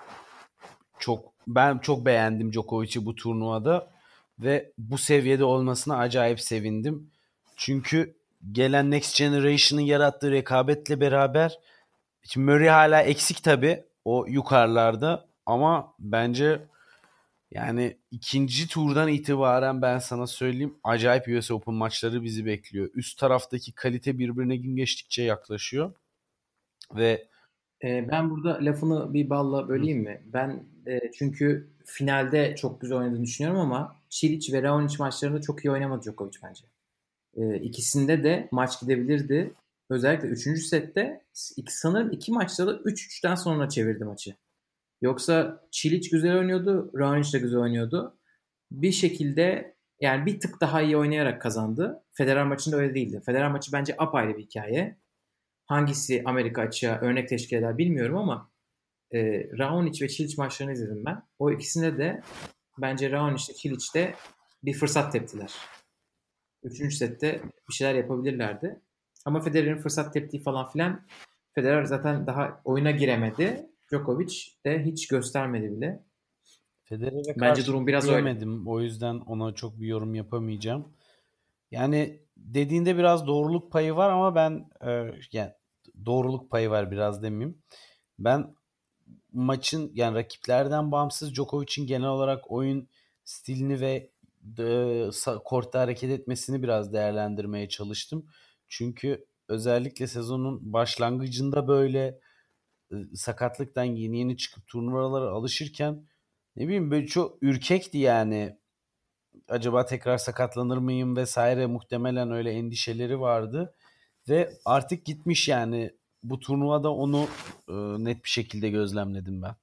çok ben çok beğendim Djokovic'i bu turnuvada ve bu seviyede olmasına acayip sevindim. Çünkü gelen Next Generation'ın yarattığı rekabetle beraber şimdi Murray hala eksik tabi o yukarılarda ama bence yani ikinci turdan itibaren ben sana söyleyeyim acayip US Open maçları bizi bekliyor. Üst taraftaki kalite birbirine gün geçtikçe yaklaşıyor. Ve Ben burada lafını bir balla böleyim mi? Ben e, çünkü finalde çok güzel oynadığını düşünüyorum ama Çiliç ve Raonic maçlarında çok iyi oynamadı Djokovic bence. Ee, ikisinde de maç gidebilirdi. Özellikle 3. sette sanırım iki maçta da 3-3'ten sonra çevirdi maçı. Yoksa Çiliç güzel oynuyordu, Raonic de güzel oynuyordu. Bir şekilde Yani bir tık daha iyi oynayarak kazandı. Federer maçında öyle değildi. Federer maçı bence apayrı bir hikaye. Hangisi Amerika açığa örnek teşkil eder bilmiyorum ama e, Raonic ve Çiliç maçlarını izledim ben. O ikisinde de bence Raonic ile Çiliç de bir fırsat teptiler. Üçüncü sette bir şeyler yapabilirlerdi. Ama Federer'in fırsat teptiği falan filan Federer zaten daha oyuna giremedi. Djokovic de hiç göstermedi bile. Federer'e Bence durum biraz öyle. diyemedim. O yüzden ona çok bir yorum yapamayacağım. Yani dediğinde biraz doğruluk payı var ama ben e, yani doğruluk payı var biraz demeyeyim. Ben maçın yani rakiplerden bağımsız Djokovic'in genel olarak oyun stilini ve e, kortta hareket etmesini biraz değerlendirmeye çalıştım. Çünkü özellikle sezonun başlangıcında böyle e, sakatlıktan yeni yeni çıkıp turnuvalara alışırken ne bileyim böyle çok ürkekti yani. Acaba tekrar sakatlanır mıyım vesaire muhtemelen öyle endişeleri vardı. Ve artık gitmiş yani bu turnuvada onu e, net bir şekilde gözlemledim ben.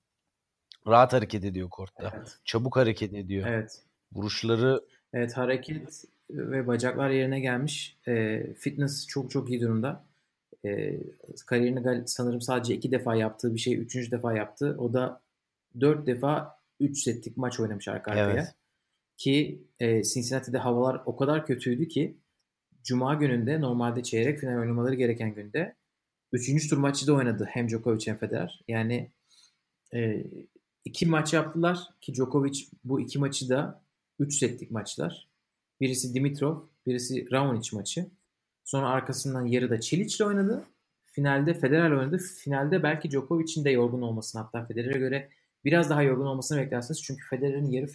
Rahat hareket ediyor kortta. Evet. Çabuk hareket ediyor. Evet. Vuruşları Evet hareket ve bacaklar yerine gelmiş. E, fitness çok çok iyi durumda. E, kariyerini sanırım sadece iki defa yaptığı bir şey üçüncü defa yaptı. O da dört defa üç setlik maç oynamış arka arkaya. Evet. Ki e, Cincinnati'de havalar o kadar kötüydü ki Cuma gününde normalde çeyrek final oynamaları gereken günde üçüncü tur maçı da oynadı hem Djokovic hem Federer. Yani e, iki maç yaptılar ki Djokovic bu iki maçı da 3 setlik maçlar. Birisi Dimitrov, birisi Raonic maçı. Sonra arkasından yarıda Çiliç'le oynadı. Finalde Federer oynadı. Finalde belki Djokovic'in de yorgun olmasını hatta Federer'e göre biraz daha yorgun olmasını beklersiniz. Çünkü Federer'in yarı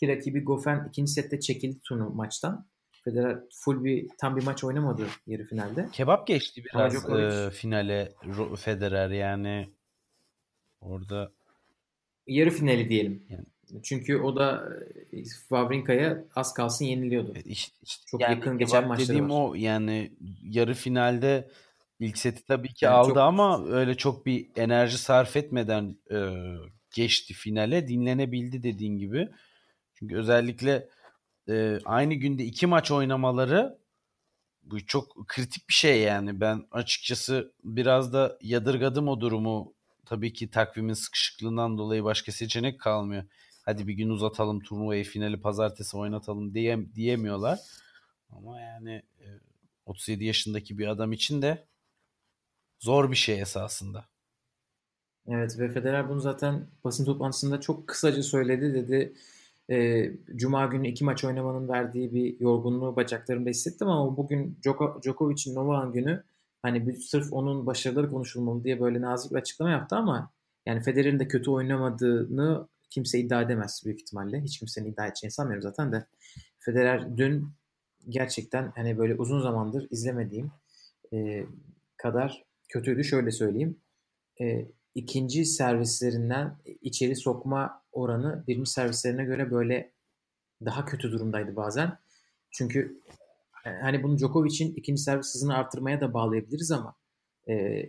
finaldeki rakibi Goffin ikinci sette çekildi turnu maçtan. Federer full bir tam bir maç oynamadı yarı finalde. Kebap geçti biraz e, finale Federer yani orada yarı finali diyelim. Yani çünkü o da e, Wawrinka'ya az kalsın yeniliyordu. İşte, işte, Çok yani yakın geçen maçları dediğim var. o yani yarı finalde ilk seti tabii ki yani aldı çok... ama öyle çok bir enerji sarf etmeden e, geçti finale. Dinlenebildi dediğin gibi. Çünkü özellikle e, aynı günde iki maç oynamaları bu çok kritik bir şey yani. Ben açıkçası biraz da yadırgadım o durumu. Tabii ki takvimin sıkışıklığından dolayı başka seçenek kalmıyor hadi bir gün uzatalım turnuvayı finali pazartesi oynatalım diye, diyemiyorlar. Ama yani 37 e, yaşındaki bir adam için de zor bir şey esasında. Evet ve Federer bunu zaten basın toplantısında çok kısaca söyledi. Dedi e, Cuma günü iki maç oynamanın verdiği bir yorgunluğu bacaklarımda hissettim ama bugün Djoko, Djokovic'in Novak'ın günü hani bir, sırf onun başarıları konuşulmalı diye böyle nazik bir açıklama yaptı ama yani Federer'in de kötü oynamadığını kimse iddia edemez büyük ihtimalle. Hiç kimsenin iddia edeceğini sanmıyorum zaten de. Federer dün gerçekten hani böyle uzun zamandır izlemediğim e, kadar kötüydü. Şöyle söyleyeyim. E, ikinci servislerinden içeri sokma oranı birinci servislerine göre böyle daha kötü durumdaydı bazen. Çünkü e, hani bunu Djokovic'in ikinci servis hızını arttırmaya da bağlayabiliriz ama e,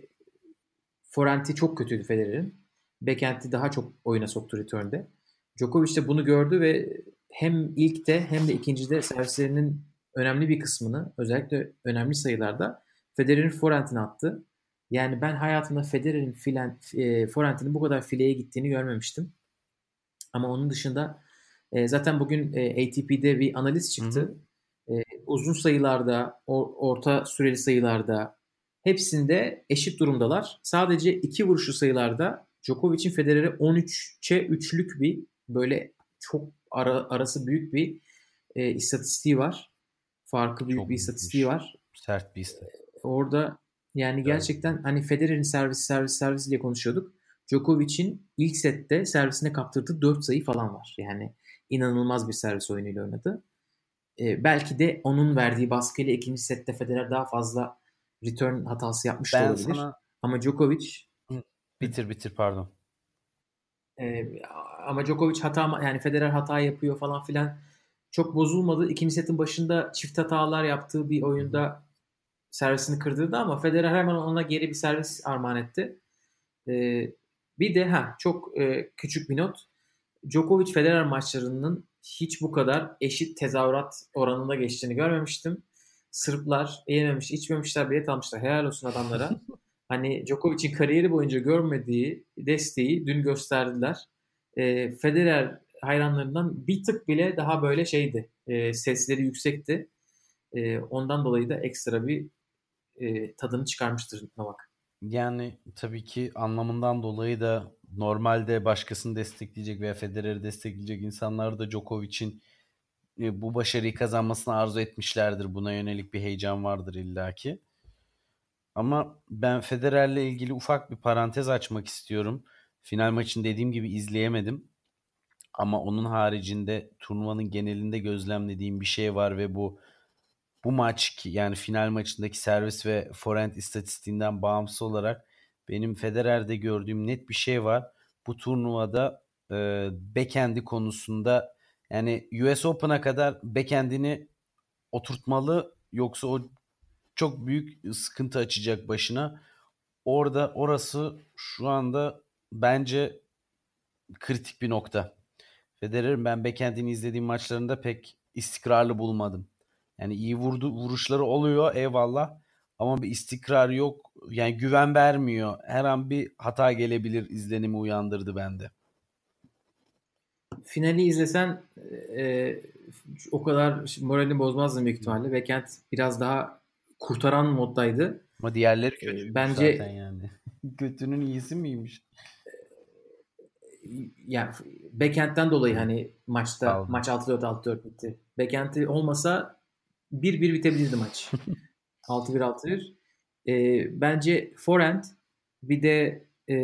forenti çok kötüydü Federer'in. Backend'i daha çok oyuna soktu return'de. Djokovic de bunu gördü ve hem ilkte hem de ikincide servislerinin önemli bir kısmını özellikle önemli sayılarda Federer'in forentine attı. Yani ben hayatımda Federer'in filen, e, forentinin bu kadar fileye gittiğini görmemiştim. Ama onun dışında e, zaten bugün e, ATP'de bir analiz çıktı. Hı hı. E, uzun sayılarda, or, orta süreli sayılarda hepsinde eşit durumdalar. Sadece iki vuruşu sayılarda Djokovic'in Federer'e 13'e 3'lük bir böyle çok ara, arası büyük bir e, istatistiği var. Farklı büyük çok bir istatistiği var. Sert bir istatistik. Orada yani gerçekten hani Federer'in servis servis servis diye konuşuyorduk. Djokovic'in ilk sette servisine kaptırdığı 4 sayı falan var. Yani inanılmaz bir servis oyunuyla oynadı. Ee, belki de onun verdiği baskıyla ikinci sette Federer daha fazla return hatası yapmış ben olabilir. Sana... Ama Djokovic Bitir bitir pardon. Ee, ama Djokovic hata yani Federer hata yapıyor falan filan. Çok bozulmadı. İkinci setin başında çift hatalar yaptığı bir oyunda servisini kırdırdı ama Federer hemen ona geri bir servis armağan etti. Ee, bir de ha çok e, küçük bir not. Djokovic Federer maçlarının hiç bu kadar eşit tezahürat oranında geçtiğini görmemiştim. Sırplar yememiş, içmemişler, bilet almışlar. Helal olsun adamlara. <laughs> hani Djokovic'in kariyeri boyunca görmediği desteği dün gösterdiler. E, Federer hayranlarından bir tık bile daha böyle şeydi. E, sesleri yüksekti. E, ondan dolayı da ekstra bir e, tadını çıkarmıştır Novak. Yani tabii ki anlamından dolayı da normalde başkasını destekleyecek veya Federer'i destekleyecek insanlar da Djokovic'in e, bu başarıyı kazanmasını arzu etmişlerdir. Buna yönelik bir heyecan vardır illaki. Ama ben Federer'le ilgili ufak bir parantez açmak istiyorum. Final maçını dediğim gibi izleyemedim. Ama onun haricinde turnuvanın genelinde gözlemlediğim bir şey var ve bu bu maç ki yani final maçındaki servis ve forehand istatistiğinden bağımsız olarak benim Federer'de gördüğüm net bir şey var. Bu turnuvada e, backend'i konusunda yani US Open'a kadar backend'ini oturtmalı yoksa o çok büyük sıkıntı açacak başına. Orada orası şu anda bence kritik bir nokta. Federer'in ben backend'ini izlediğim maçlarında pek istikrarlı bulmadım. Yani iyi vurdu vuruşları oluyor eyvallah ama bir istikrar yok. Yani güven vermiyor. Her an bir hata gelebilir izlenimi uyandırdı bende. Finali izlesen e, o kadar moralini bozmazdın büyük ihtimalle. Bekent biraz daha kurtaran moddaydı. Ama diğerleri kötü. Bence zaten yani. <laughs> Kötünün iyisi miymiş? yani Bekent'ten dolayı hani maçta Aldım. maç 6-4 6-4 bitti. Bekent'i olmasa 1-1 bitebilirdi maç. 6-1 6-1. E, bence forehand bir de e,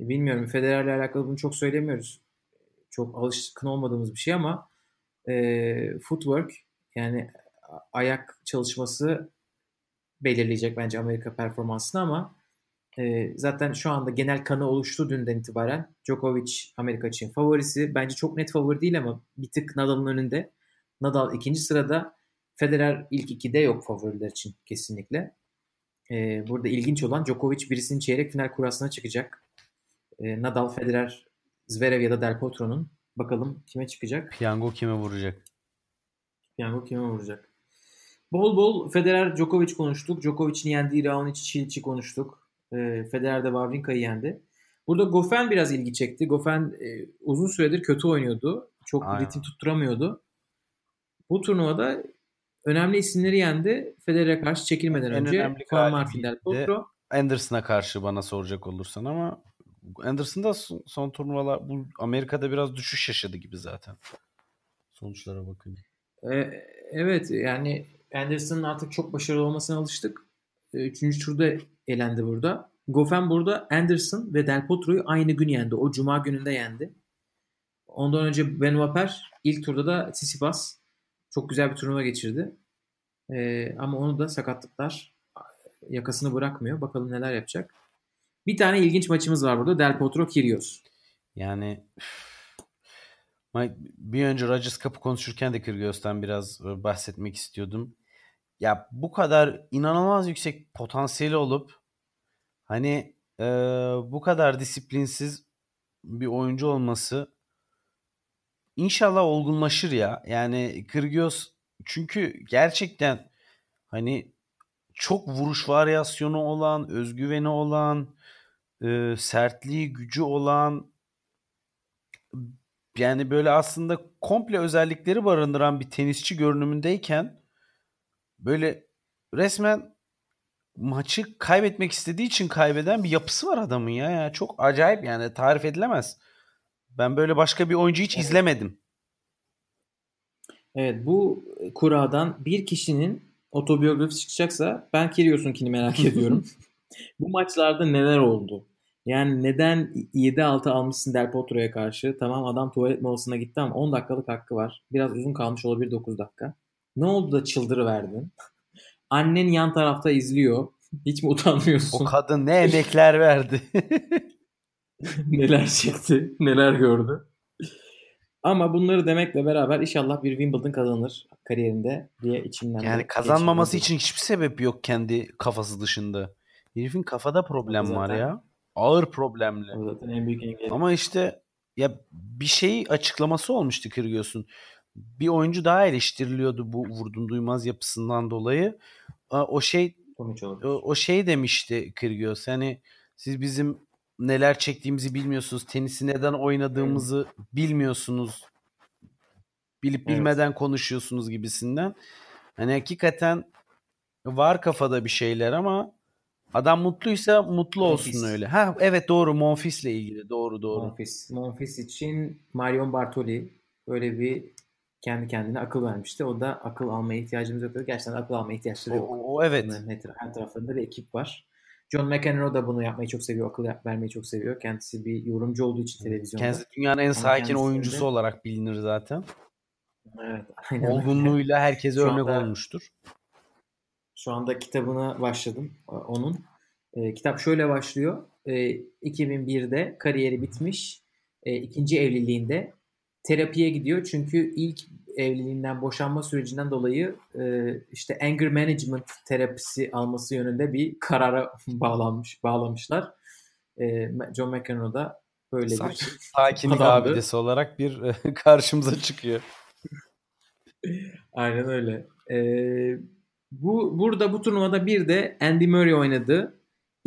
bilmiyorum Federer'le alakalı bunu çok söylemiyoruz. Çok alışkın olmadığımız bir şey ama e, footwork yani ayak çalışması belirleyecek bence Amerika performansını ama e, zaten şu anda genel kanı oluştu dünden itibaren. Djokovic Amerika için favorisi. Bence çok net favori değil ama bir tık Nadal'ın önünde. Nadal ikinci sırada. Federer ilk ikide yok favoriler için kesinlikle. E, burada ilginç olan Djokovic birisinin çeyrek final kurasına çıkacak. E, Nadal, Federer, Zverev ya da Del Potro'nun. Bakalım kime çıkacak? Piyango kime vuracak? Piyango kime vuracak? Bol bol Federer, Djokovic konuştuk. Djokovic'in yendiği Raonic, Çiliç'i konuştuk. E, Federer de Wawrinka'yı yendi. Burada Goffin biraz ilgi çekti. Goffin e, uzun süredir kötü oynuyordu. Çok Aynen. ritim tutturamıyordu. Bu turnuvada önemli isimleri yendi. Federer'e karşı çekilmeden en önce. Juan Martin Del Potro. Anderson'a karşı bana soracak olursan ama Anderson da son, son turnuvalar bu Amerika'da biraz düşüş yaşadı gibi zaten. Sonuçlara bakınca. Ee, evet yani Anderson'ın artık çok başarılı olmasına alıştık. Ee, üçüncü turda elendi burada. Goffin burada Anderson ve Del Potro'yu aynı gün yendi. O cuma gününde yendi. Ondan önce Benoit Per ilk turda da Tsitsipas çok güzel bir turnuva geçirdi. Ee, ama onu da sakatlıklar yakasını bırakmıyor. Bakalım neler yapacak. Bir tane ilginç maçımız var burada. Del Potro Kyrgios. Yani bir önce Rogers Cup'ı konuşurken de Kyrgios'tan biraz e, bahsetmek istiyordum. Ya bu kadar inanılmaz yüksek potansiyeli olup hani e, bu kadar disiplinsiz bir oyuncu olması inşallah olgunlaşır ya. Yani Kyrgios çünkü gerçekten hani çok vuruş varyasyonu olan, özgüveni olan, e, sertliği, gücü olan yani böyle aslında komple özellikleri barındıran bir tenisçi görünümündeyken böyle resmen maçı kaybetmek istediği için kaybeden bir yapısı var adamın ya. ya. Çok acayip yani tarif edilemez. Ben böyle başka bir oyuncu hiç evet. izlemedim. Evet bu kuradan bir kişinin otobiyografisi çıkacaksa ben Kyrgios'unkini merak ediyorum. <laughs> bu maçlarda neler oldu? Yani neden 7-6 almışsın Del Potro'ya karşı? Tamam adam tuvalet molasına gitti ama 10 dakikalık hakkı var. Biraz uzun kalmış olabilir 9 dakika. Ne oldu da çıldırıverdin? <laughs> Annen yan tarafta izliyor. Hiç mi utanmıyorsun? O kadın ne emekler verdi. <laughs> <laughs> neler çekti, neler gördü. Ama bunları demekle beraber inşallah bir Wimbledon kazanır kariyerinde diye içimden. Yani kazanmaması için hiçbir sebep yok kendi kafası dışında. Herifin kafada problem zaten, var ya. Ağır problemli. zaten en büyük engel. Ama işte ya bir şey açıklaması olmuştu Kyrgios'un. Bir oyuncu daha eleştiriliyordu bu vurdum duymaz yapısından dolayı. O şey o, o şey demişti Kyrgios. Hani siz bizim neler çektiğimizi bilmiyorsunuz. Tenisi neden oynadığımızı bilmiyorsunuz. Bilip bilmeden evet. konuşuyorsunuz gibisinden. Hani hakikaten var kafada bir şeyler ama adam mutluysa mutlu olsun Monfils. öyle. Ha evet doğru Monfis'le ilgili. Doğru doğru. Monfis. Monfis için Marion Bartoli böyle bir kendi kendine akıl vermişti. O da akıl almaya ihtiyacımız yok. Gerçekten akıl almaya ihtiyaçları yok. O, o evet. her taraflarında bir ekip var. John McEnroe da bunu yapmayı çok seviyor. Akıl vermeyi çok seviyor. Kendisi bir yorumcu olduğu için televizyonda. Kendisi dünyanın en sakin oyuncusu de... olarak bilinir zaten. Evet. Aynen Olgunluğuyla herkese örnek anda, olmuştur. Şu anda kitabına başladım onun. E, kitap şöyle başlıyor. E, 2001'de kariyeri bitmiş. E, ikinci evliliğinde terapiye gidiyor. Çünkü ilk evliliğinden boşanma sürecinden dolayı e, işte anger management terapisi alması yönünde bir karara <laughs> bağlanmış bağlamışlar. E, John McEnroe da böyle Sakin, bir sakinlik adamdı. abidesi olarak bir e, <laughs> karşımıza çıkıyor. <laughs> Aynen öyle. E, bu burada bu turnuvada bir de Andy Murray oynadı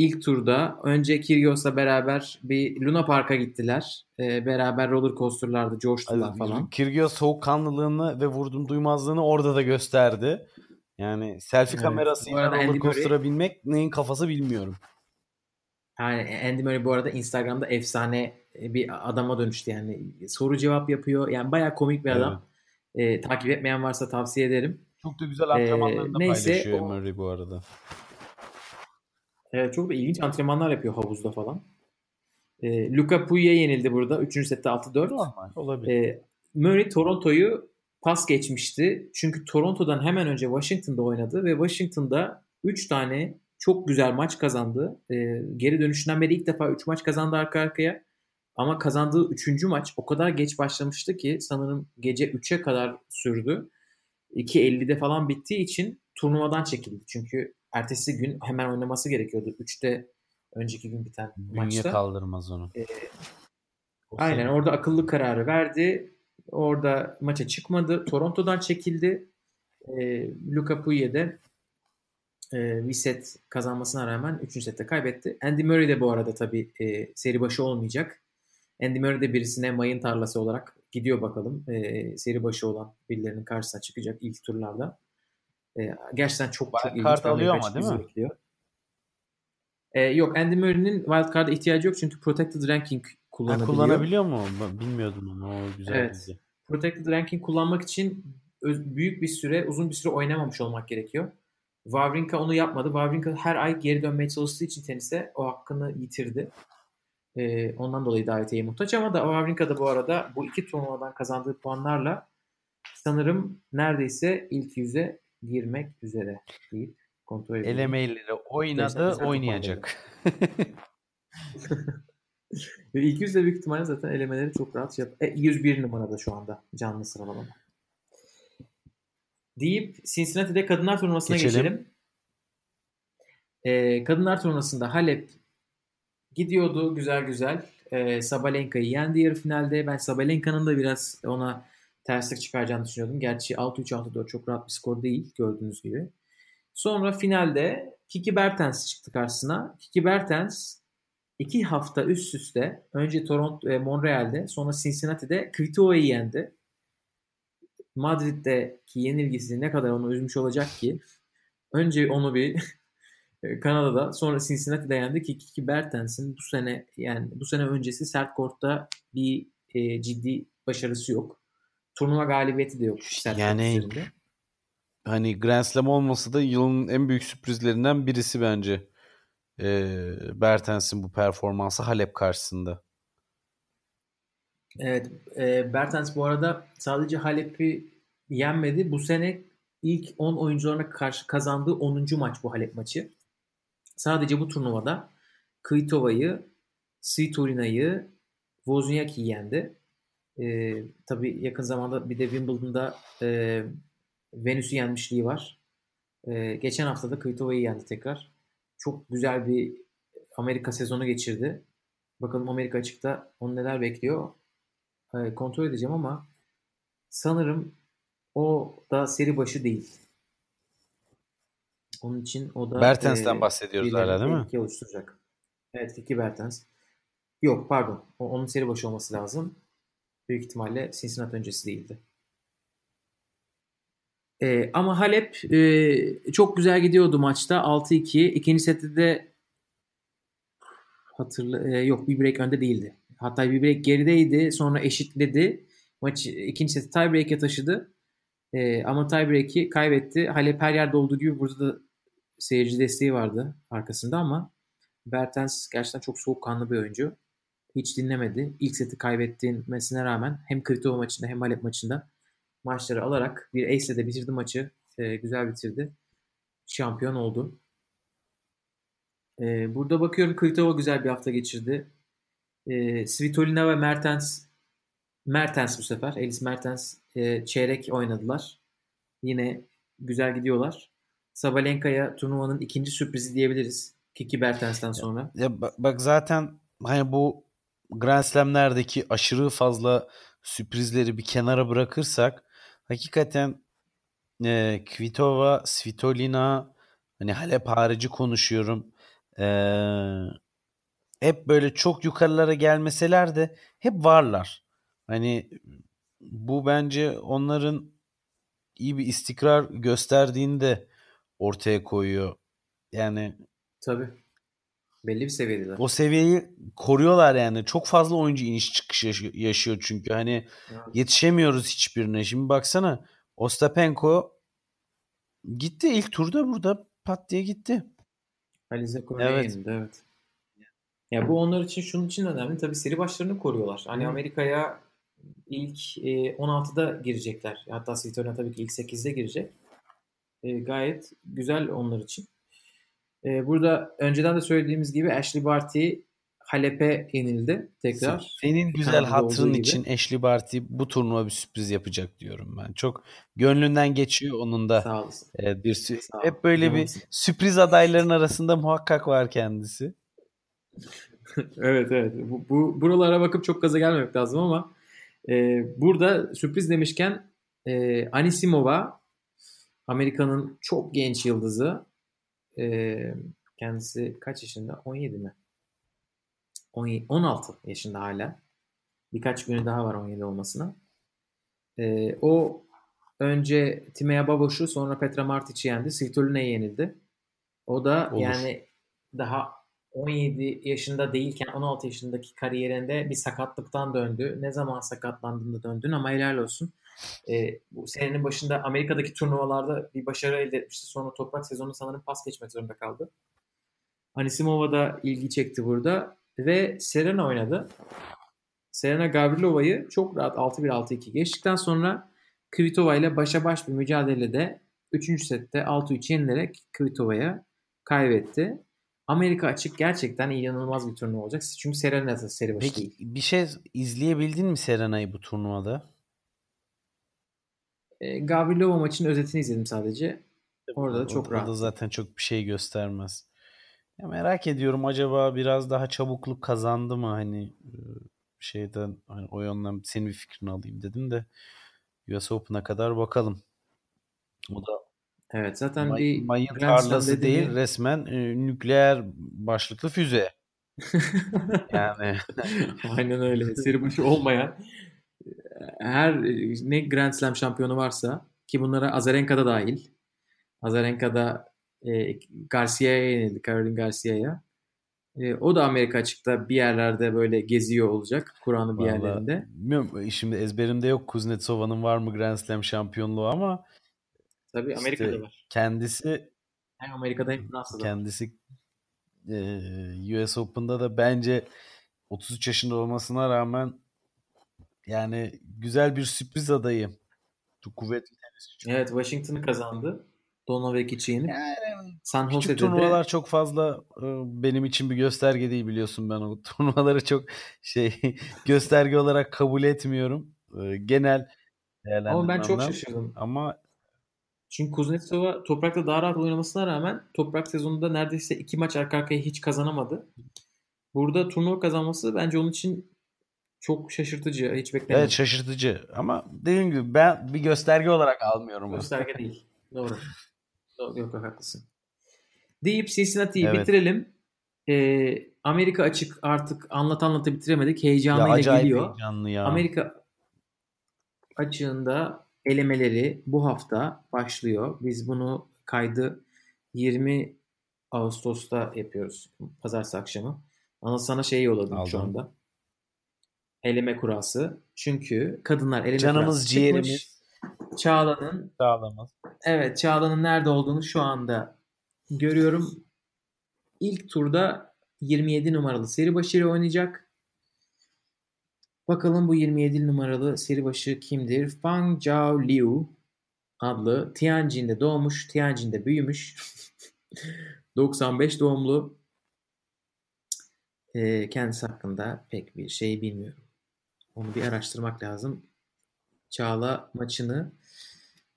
ilk turda önce Kyrgios'la beraber bir Luna Park'a gittiler. E, beraber roller coaster'larda coştular falan. Kyrgios soğukkanlılığını ve vurdum duymazlığını orada da gösterdi. Yani selfie evet. kamerasıyla roller coaster'a Murray... binmek neyin kafası bilmiyorum. Yani Andy Murray bu arada Instagram'da efsane bir adama dönüştü yani. Soru cevap yapıyor. Yani bayağı komik bir adam. Evet. E, takip etmeyen varsa tavsiye ederim. Çok da güzel antrenmanlarını ee, neyse, paylaşıyor o... Murray bu arada. Evet, çok da ilginç antrenmanlar yapıyor havuzda falan. E, Luka Pouille'ye yenildi burada. Üçüncü sette 6-4. Normal olabilir. E, Murray Toronto'yu pas geçmişti. Çünkü Toronto'dan hemen önce Washington'da oynadı ve Washington'da 3 tane çok güzel maç kazandı. E, geri dönüşünden beri ilk defa 3 maç kazandı arka arkaya. Ama kazandığı 3. maç o kadar geç başlamıştı ki sanırım gece 3'e kadar sürdü. 2.50'de falan bittiği için turnuvadan çekildi. Çünkü ertesi gün hemen oynaması gerekiyordu. 3'te önceki gün biten Bünye maçta. kaldırmaz onu. Ee, aynen orada akıllı kararı verdi. Orada maça çıkmadı. Toronto'dan çekildi. E, Luka de e, bir set kazanmasına rağmen 3. sette kaybetti. Andy Murray de bu arada tabii e, seri başı olmayacak. Andy Murray de birisine mayın tarlası olarak gidiyor bakalım. E, seri başı olan birilerinin karşısına çıkacak ilk turlarda. E, gerçekten çok çok ilginç kart alıyor ama değil mi? Bekliyor. E, yok Andy Murray'nin wildcard'a ihtiyacı yok çünkü protected ranking kullanabiliyor. Ha, kullanabiliyor mu? Bilmiyordum onu. O güzel evet. bilgi. Protected ranking kullanmak için büyük bir süre, uzun bir süre oynamamış olmak gerekiyor. Wawrinka onu yapmadı. Wawrinka her ay geri dönmeye çalıştığı için tenise o hakkını yitirdi. Ee, ondan dolayı davetiye muhtaç ama da Wawrinka da bu arada bu iki turnuvadan kazandığı puanlarla sanırım neredeyse ilk yüze girmek üzere deyip kontrol edelim. Elemeleri oynadı, oynayacak. <laughs> Ve ilk yüzde büyük ihtimalle zaten elemeleri çok rahat şey yap. E, 101 numarada şu anda canlı sıralama. Deyip Cincinnati'de kadınlar turnuvasına geçelim. geçelim. Ee, kadınlar turnuvasında Halep gidiyordu güzel güzel. Ee, Sabalenka'yı yendi yarı finalde. Ben Sabalenka'nın da biraz ona terslik çıkaracağını düşünüyordum. Gerçi 6-3-6-4 çok rahat bir skor değil gördüğünüz gibi. Sonra finalde Kiki Bertens çıktı karşısına. Kiki Bertens iki hafta üst üste önce Toronto, e, Montreal'de sonra Cincinnati'de Kvitoa'yı yendi. Madrid'deki yenilgisi ne kadar onu üzmüş olacak ki önce onu bir <laughs> e, Kanada'da sonra Cincinnati'de yendi ki Kiki Bertens'in bu sene yani bu sene öncesi sert kortta bir e, ciddi başarısı yok. Turnuva galibiyeti de yok. Yani üzerinde. hani Grand Slam olmasa da yılın en büyük sürprizlerinden birisi bence. Ee, Bertens'in bu performansı Halep karşısında. Evet. E, Bertens bu arada sadece Halep'i yenmedi. Bu sene ilk 10 oyuncularına karşı kazandığı 10. maç bu Halep maçı. Sadece bu turnuvada Kıytova'yı, Svitolina'yı, Wozniacki'yi yendi. E, tabii yakın zamanda bir de Wimbledon'da e, Venüs'ü yenmişliği var. E, geçen hafta da Kvitova'yı yendi tekrar. Çok güzel bir Amerika sezonu geçirdi. Bakalım Amerika açıkta onu neler bekliyor. e, kontrol edeceğim ama sanırım o da seri başı değil. Onun için o da Bertens'ten e, bahsediyoruz hala değil mi? oluşturacak. Evet Kiki Bertens. Yok pardon. O, onun seri başı olması lazım. Büyük ihtimalle Cincinnati öncesi değildi. E, ama Halep e, çok güzel gidiyordu maçta. 6-2. İkinci sette de hatırla e, yok bir break önde değildi. Hatta bir break gerideydi. Sonra eşitledi. Maçı ikinci seti tiebreak'e taşıdı. E, ama tiebreak'i kaybetti. Halep her yerde olduğu gibi burada da seyirci desteği vardı arkasında ama Bertens gerçekten çok soğukkanlı bir oyuncu. Hiç dinlemedi. İlk seti kaybettiğine rağmen hem Kvitova maçında hem Halep maçında maçları alarak bir ace de bitirdi maçı. E, güzel bitirdi. Şampiyon oldu. E, burada bakıyorum Kvitova güzel bir hafta geçirdi. E, Svitolina ve Mertens Mertens bu sefer. Elis Mertens e, çeyrek oynadılar. Yine güzel gidiyorlar. Sabalenka'ya turnuvanın ikinci sürprizi diyebiliriz. Kiki Bertens'ten sonra. Ya bak, bak zaten hani bu Grand Slam'lerdeki aşırı fazla sürprizleri bir kenara bırakırsak hakikaten e, Kvitova, Svitolina hani Halep harici konuşuyorum. E, hep böyle çok yukarılara gelmeseler de hep varlar. Hani bu bence onların iyi bir istikrar gösterdiğini de ortaya koyuyor. Yani Tabii. Belli bir seviyedeler. o seviyeyi koruyorlar yani. Çok fazla oyuncu iniş çıkış yaşı- yaşıyor çünkü. Hani Evet. yetişemiyoruz hiçbirine. Şimdi baksana Ostapenko gitti ilk turda burada pat diye gitti. Alize Cornea'ya Evet. yenildi evet. Ya bu onlar için şunun için önemli. Tabii seri başlarını koruyorlar. Hani. Amerika'ya ilk e, 16'da girecekler. Hatta Svitolina tabii ki ilk 8'de girecek. E, gayet güzel onlar için. E, burada önceden de söylediğimiz gibi Ashley Barty Halep'e yenildi tekrar. Senin güzel hatırın olduğu gibi. için Ashley Barty bu turnuva bir sürpriz yapacak diyorum ben. Çok gönlünden geçiyor onun da. Sağ olasın. Evet, bir sü- Sağ hep böyle bir Canımsın. sürpriz adayların arasında muhakkak var kendisi. <laughs> evet evet. Bu, bu buralara bakıp çok gaza gelmemek lazım ama e, burada sürpriz demişken e, Anisimova Amerika'nın çok genç yıldızı. E, kendisi kaç yaşında? 17 mi? 17, 16 yaşında hala. Birkaç günü daha var 17 olmasına. E, o önce Timea Babos'u sonra Petra Martic'i yendi. Svitolina'ya yenildi. O da Olur. yani daha 17 yaşında değilken 16 yaşındaki kariyerinde bir sakatlıktan döndü. Ne zaman sakatlandığında döndün ama helal olsun. Ee, bu senenin başında Amerika'daki turnuvalarda bir başarı elde etmişti. Sonra toprak sezonu sanırım pas geçmek zorunda kaldı. Anisimova da ilgi çekti burada. Ve Serena oynadı. Serena Gavrilova'yı çok rahat 6-1 6-2 geçtikten sonra Kvitova ile başa baş bir mücadelede 3. sette 6-3 yenilerek Kvitova'ya kaybetti. Amerika açık gerçekten inanılmaz bir turnuva olacak. Çünkü Serena da seri başı Peki değil. bir şey izleyebildin mi Serena'yı bu turnuvada? E, Gavrilova maçının özetini izledim sadece. Orada da çok rahat. O da zaten çok bir şey göstermez. Ya merak ediyorum acaba biraz daha çabukluk kazandı mı hani e, şeyden hani o yönden senin bir fikrini alayım dedim de US Open'a kadar bakalım. O da Evet zaten may- bir mayın tarlası dedi değil resmen e, nükleer başlıklı füze. <laughs> Yani Aynen öyle. Seri başı olmayan <laughs> her ne Grand Slam şampiyonu varsa ki bunlara Azarenka da dahil. Azarenka da e, Garcia'ya yenildi. Caroline Garcia'ya. E, o da Amerika açıkta bir yerlerde böyle geziyor olacak. Kur'an'ın bir Vallahi yerlerinde. bilmiyorum şimdi ezberimde yok Kuznetsova'nın var mı Grand Slam şampiyonluğu ama Tabii Amerika'da işte var. kendisi Hem Amerika'da hem Fransa'da. var. kendisi e, US Open'da da bence 33 yaşında olmasına rağmen yani güzel bir sürpriz adayı. Çok kuvvetli tenisçi. çünkü. Evet Washington'ı kazandı. Donovekic'i yenip Yani San küçük Jose'de turnuvalar de çok fazla e, benim için bir gösterge değil biliyorsun ben o <laughs> turnuvaları çok şey <laughs> gösterge olarak kabul etmiyorum. E, Genel ama ben çok şaşırdım. Ama Çünkü Kuznetsova toprakta daha rahat oynamasına rağmen toprak sezonunda neredeyse iki maç arka arkaya hiç kazanamadı. Burada turnuva kazanması bence onun için çok şaşırtıcı. Hiç beklemedim. Evet şaşırtıcı ama dediğim gibi ben bir gösterge olarak almıyorum. Gösterge <laughs> değil. Doğru. Doğru. Yok yok haklısın. Deyip Cincinnati'yi Evet. bitirelim. Ee, Amerika açık artık anlat anlata bitiremedik. Ya Heyecanıyla acayip geliyor. heyecanlı ya. Amerika açığında elemeleri bu hafta başlıyor. Biz bunu kaydı 20 Ağustos'ta yapıyoruz. Pazartesi akşamı. Ama sana şey yolladım şu Aldım. anda. Eleme kurası. Çünkü kadınlar eleme Canımız kurası çıkmış. ciğerimiz. Çağla'nın Sağlamaz. Evet Çağla'nın nerede olduğunu şu anda görüyorum. İlk turda 27 numaralı seri başıyla oynayacak. Bakalım bu 27 numaralı seri başı kimdir? Fang Zhao Liu adlı Tianjin'de doğmuş, Tianjin'de büyümüş. <laughs> 95 doğumlu. Ee, kendisi hakkında pek bir şey bilmiyorum. Onu bir araştırmak lazım. Çağla maçını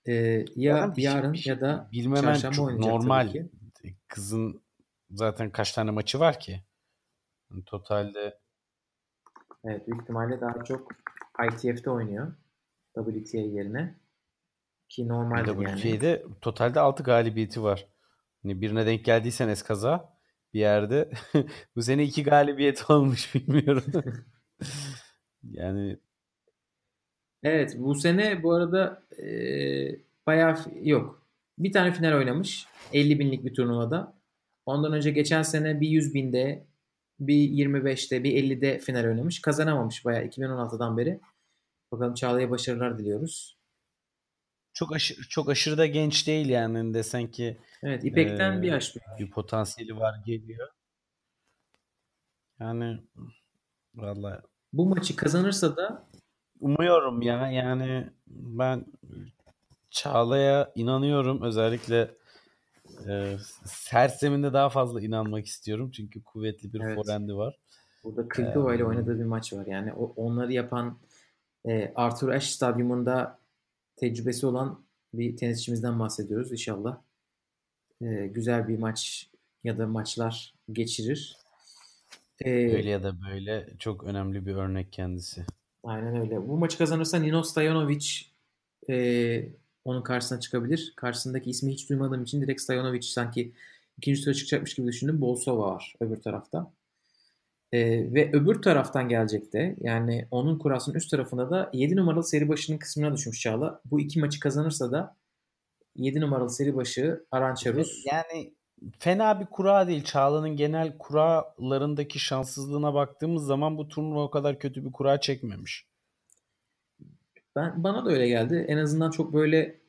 e, ya bir şey- yarın şey ya da Bilmemen çarşamba çok oynayacak normal. Kızın zaten kaç tane maçı var ki? Totalde Evet büyük ihtimalle daha çok ITF'de oynuyor. WTA yerine. Ki normaldir yani. WTA'de totalde 6 galibiyeti var. Hani birine denk geldiysen eskaza bir yerde <laughs> bu sene 2 galibiyet <laughs> olmuş bilmiyorum. <laughs> yani Evet bu sene bu arada e, bayağı yok. Bir tane final oynamış. 50 binlik bir turnuvada. Ondan önce geçen sene bir 100 binde, bir 25'te, bir 50'de final oynamış. Kazanamamış bayağı 2016'dan beri. Bakalım Çağla'ya başarılar diliyoruz. çok aşırı, çok aşırı da genç değil yani desen ki Evet İpek'ten Ee, bir yaş büyük. bir potansiyeli var geliyor. Yani vallahi Bu maçı kazanırsa da umuyorum ya yani ben Çağla'ya inanıyorum özellikle e, Sersem'inde daha fazla inanmak istiyorum çünkü kuvvetli bir Evet. forendi var. Burada Krikova ile Ee, oynadığı bir maç var. Yani o- onları yapan e, Arthur Ashe stadyumunda tecrübesi olan bir tenisçimizden bahsediyoruz. İnşallah e, güzel bir maç ya da maçlar geçirir. E, Öyle ya da böyle çok önemli bir örnek kendisi. aynen öyle. Bu maçı kazanırsa Nino Stojanovic e, onun karşısına çıkabilir. Karşısındaki ismi hiç duymadığım için direkt Stojanovic sanki ikinci tura çıkacakmış gibi düşündüm. Bolsova var öbür tarafta. Ee, ve öbür taraftan gelecek de yani onun kurasının üst tarafında da 7 numaralı seri başının kısmına düşmüş Çağla. Bu iki maçı kazanırsa da 7 numaralı seri başı Arançerus. Yani fena bir kura değil. Çağla'nın genel kuralarındaki şanssızlığına baktığımız zaman bu turnuva o kadar kötü bir kura çekmemiş. Ben, bana da öyle geldi. En azından çok böyle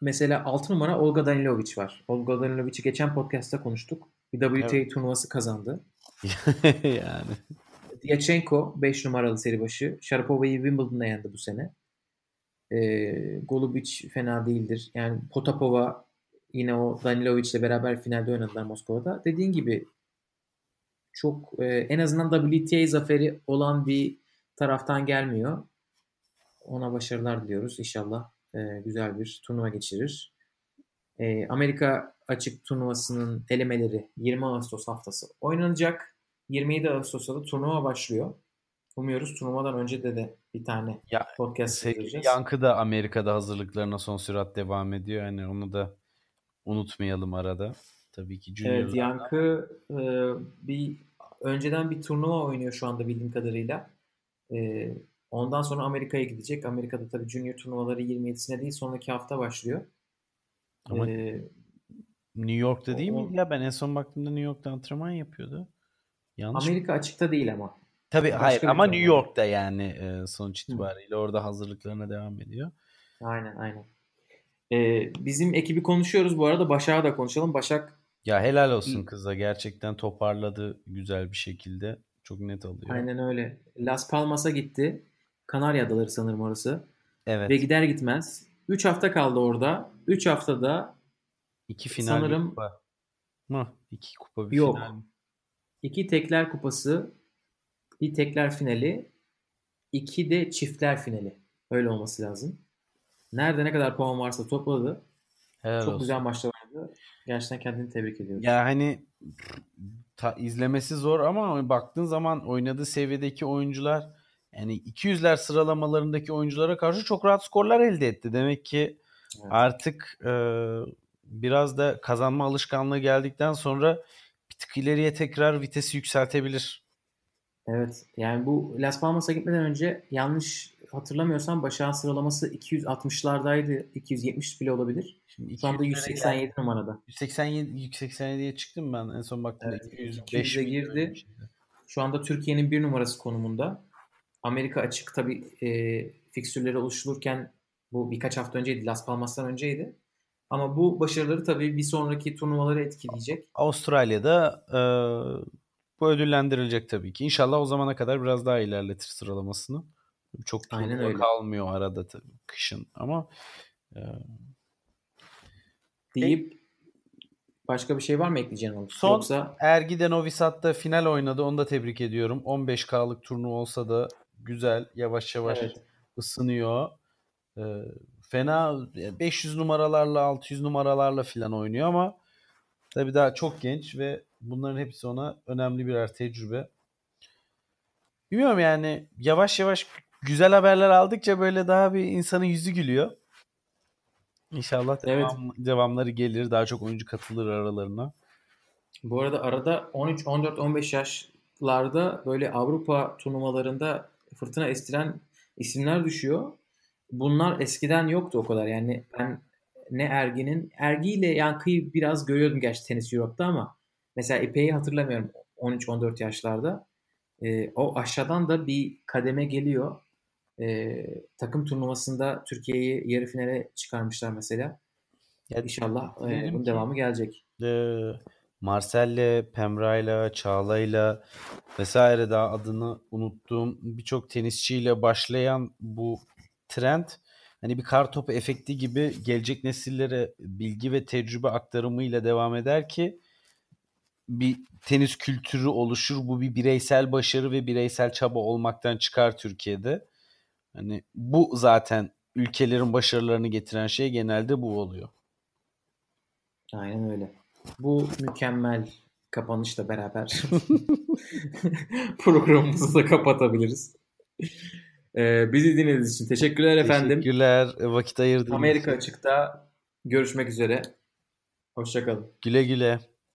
mesela 6 numara Olga Danilovic var. Olga Danilovic'i geçen podcast'ta konuştuk. Bir WTA turnuvası kazandı. <laughs> yani. Diachenko 5 numaralı seri başı. Sharapova'yı Wimbledon'da yendi bu sene. Ee, Golubic fena değildir. Yani Potapova yine o Danilovic'le beraber finalde oynadılar Moskova'da. Dediğin gibi çok e, en azından WTA zaferi olan bir taraftan gelmiyor. Ona başarılar diliyoruz. İnşallah e, güzel bir turnuva geçirir. E, Amerika açık turnuvasının elemeleri 20 Ağustos haftası oynanacak. 27 Ağustos'ta da turnuva başlıyor. Umuyoruz turnuvadan önce de de bir tane Ya, podcast. Yankı da Amerika'da hazırlıklarına son sürat devam ediyor. Yani onu da unutmayalım arada. Tabii ki Evet Junior'lar. Yankı e, bir önceden bir turnuva oynuyor şu anda bildiğim kadarıyla. E, ondan sonra Amerika'ya gidecek. Amerika'da tabii Junior turnuvaları 27'sine değil sonraki hafta başlıyor. Ama E, New York'ta değil o- miydi ya? Ben en son baktığımda New York'ta antrenman yapıyordu. Yanlış mı? Amerika açıkta değil ama. Tabii başka hayır ama. New York'ta yani e, sonuç itibariyle orada hazırlıklarına devam ediyor. Aynen aynen. E, bizim ekibi konuşuyoruz bu arada. Başak'a da konuşalım. Başak Ya helal olsun kıza. Gerçekten toparladı güzel bir şekilde. Çok net alıyor. aynen öyle. Las Palmas'a gitti. Kanarya Adaları sanırım orası. Evet. Ve gider gitmez. 3 hafta kaldı orada. 3 haftada İki final sanırım- kupa. Mı? İki kupa bir Yok. final. iki tekler kupası, bir tekler finali, iki de çiftler finali. Öyle olması lazım. Nerede ne kadar puan varsa topladı. Helal Çok olsun. güzel maçlar oynadı. Gerçekten kendini tebrik ediyorum. Ya hani ta, izlemesi zor ama baktığın zaman oynadığı seviyedeki oyuncular yani 200'ler sıralamalarındaki oyunculara karşı çok rahat skorlar elde etti. Demek ki evet. artık e, biraz da kazanma alışkanlığı geldikten sonra bir tık ileriye tekrar vitesi yükseltebilir. Evet. Yani bu Las Palmas'a gitmeden önce yanlış hatırlamıyorsam Başak'ın sıralaması 260'lardaydı. 270 bile olabilir. Şimdi Şu anda 187 geldi. numarada. 187 187'ye çıktım ben en son baktığımda. Evet, 205'e girdi. Şu anda Türkiye'nin bir numarası konumunda. Amerika açık tabi e, fiksürleri oluştururken bu birkaç hafta önceydi. Las Palmas'tan önceydi. Ama bu başarıları tabii bir sonraki turnuvaları etkileyecek. Avustralya'da e, bu ödüllendirilecek tabii ki. İnşallah o zamana kadar biraz daha ilerletir sıralamasını. Çok Aynen öyle. kalmıyor arada tabii kışın ama e, deyip başka bir şey var mı ekleyeceğin Son Yoksa... Ergide Novi Sad'da final oynadı. Onu da tebrik ediyorum. 15K'lık turnuva olsa da güzel. Yavaş yavaş evet. ısınıyor. Ee, fena 500 numaralarla 600 numaralarla filan oynuyor ama tabii daha çok genç ve bunların hepsi ona önemli birer tecrübe. Bilmiyorum yani yavaş yavaş güzel haberler aldıkça böyle daha bir insanın yüzü gülüyor. İnşallah devam, evet. devamları gelir. Daha çok oyuncu katılır aralarına. Bu arada arada 13, 14, 15 yaşlarda böyle Avrupa turnuvalarında fırtına estiren isimler düşüyor. Bunlar eskiden yoktu o kadar. Yani ben ne Ergin'in Ergi ile Yankı'yı biraz görüyordum gerçi tenis Europe'da ama mesela İpek'i hatırlamıyorum 13-14 yaşlarda. E, o aşağıdan da bir kademe geliyor e, takım turnuvasında Türkiye'yi yarı finale çıkarmışlar mesela. Ya, İnşallah e, bunun devamı gelecek. E, Marcel'le, Pemra'yla, Çağla'yla vesaire daha adını unuttuğum birçok tenisçiyle başlayan bu trend hani bir kar topu efekti gibi gelecek nesillere bilgi ve tecrübe aktarımıyla devam eder ki bir tenis kültürü oluşur. Bu bir bireysel başarı ve bireysel çaba olmaktan çıkar Türkiye'de. Hani bu zaten ülkelerin başarılarını getiren şey genelde bu oluyor. Aynen öyle. Bu mükemmel kapanışla beraber <laughs> <laughs> programımızı da kapatabiliriz. Ee, bizi dinlediğiniz için teşekkürler efendim. Teşekkürler. Vakit ayırdığınız Amerika açıkta görüşmek üzere. Hoşçakalın. Güle güle.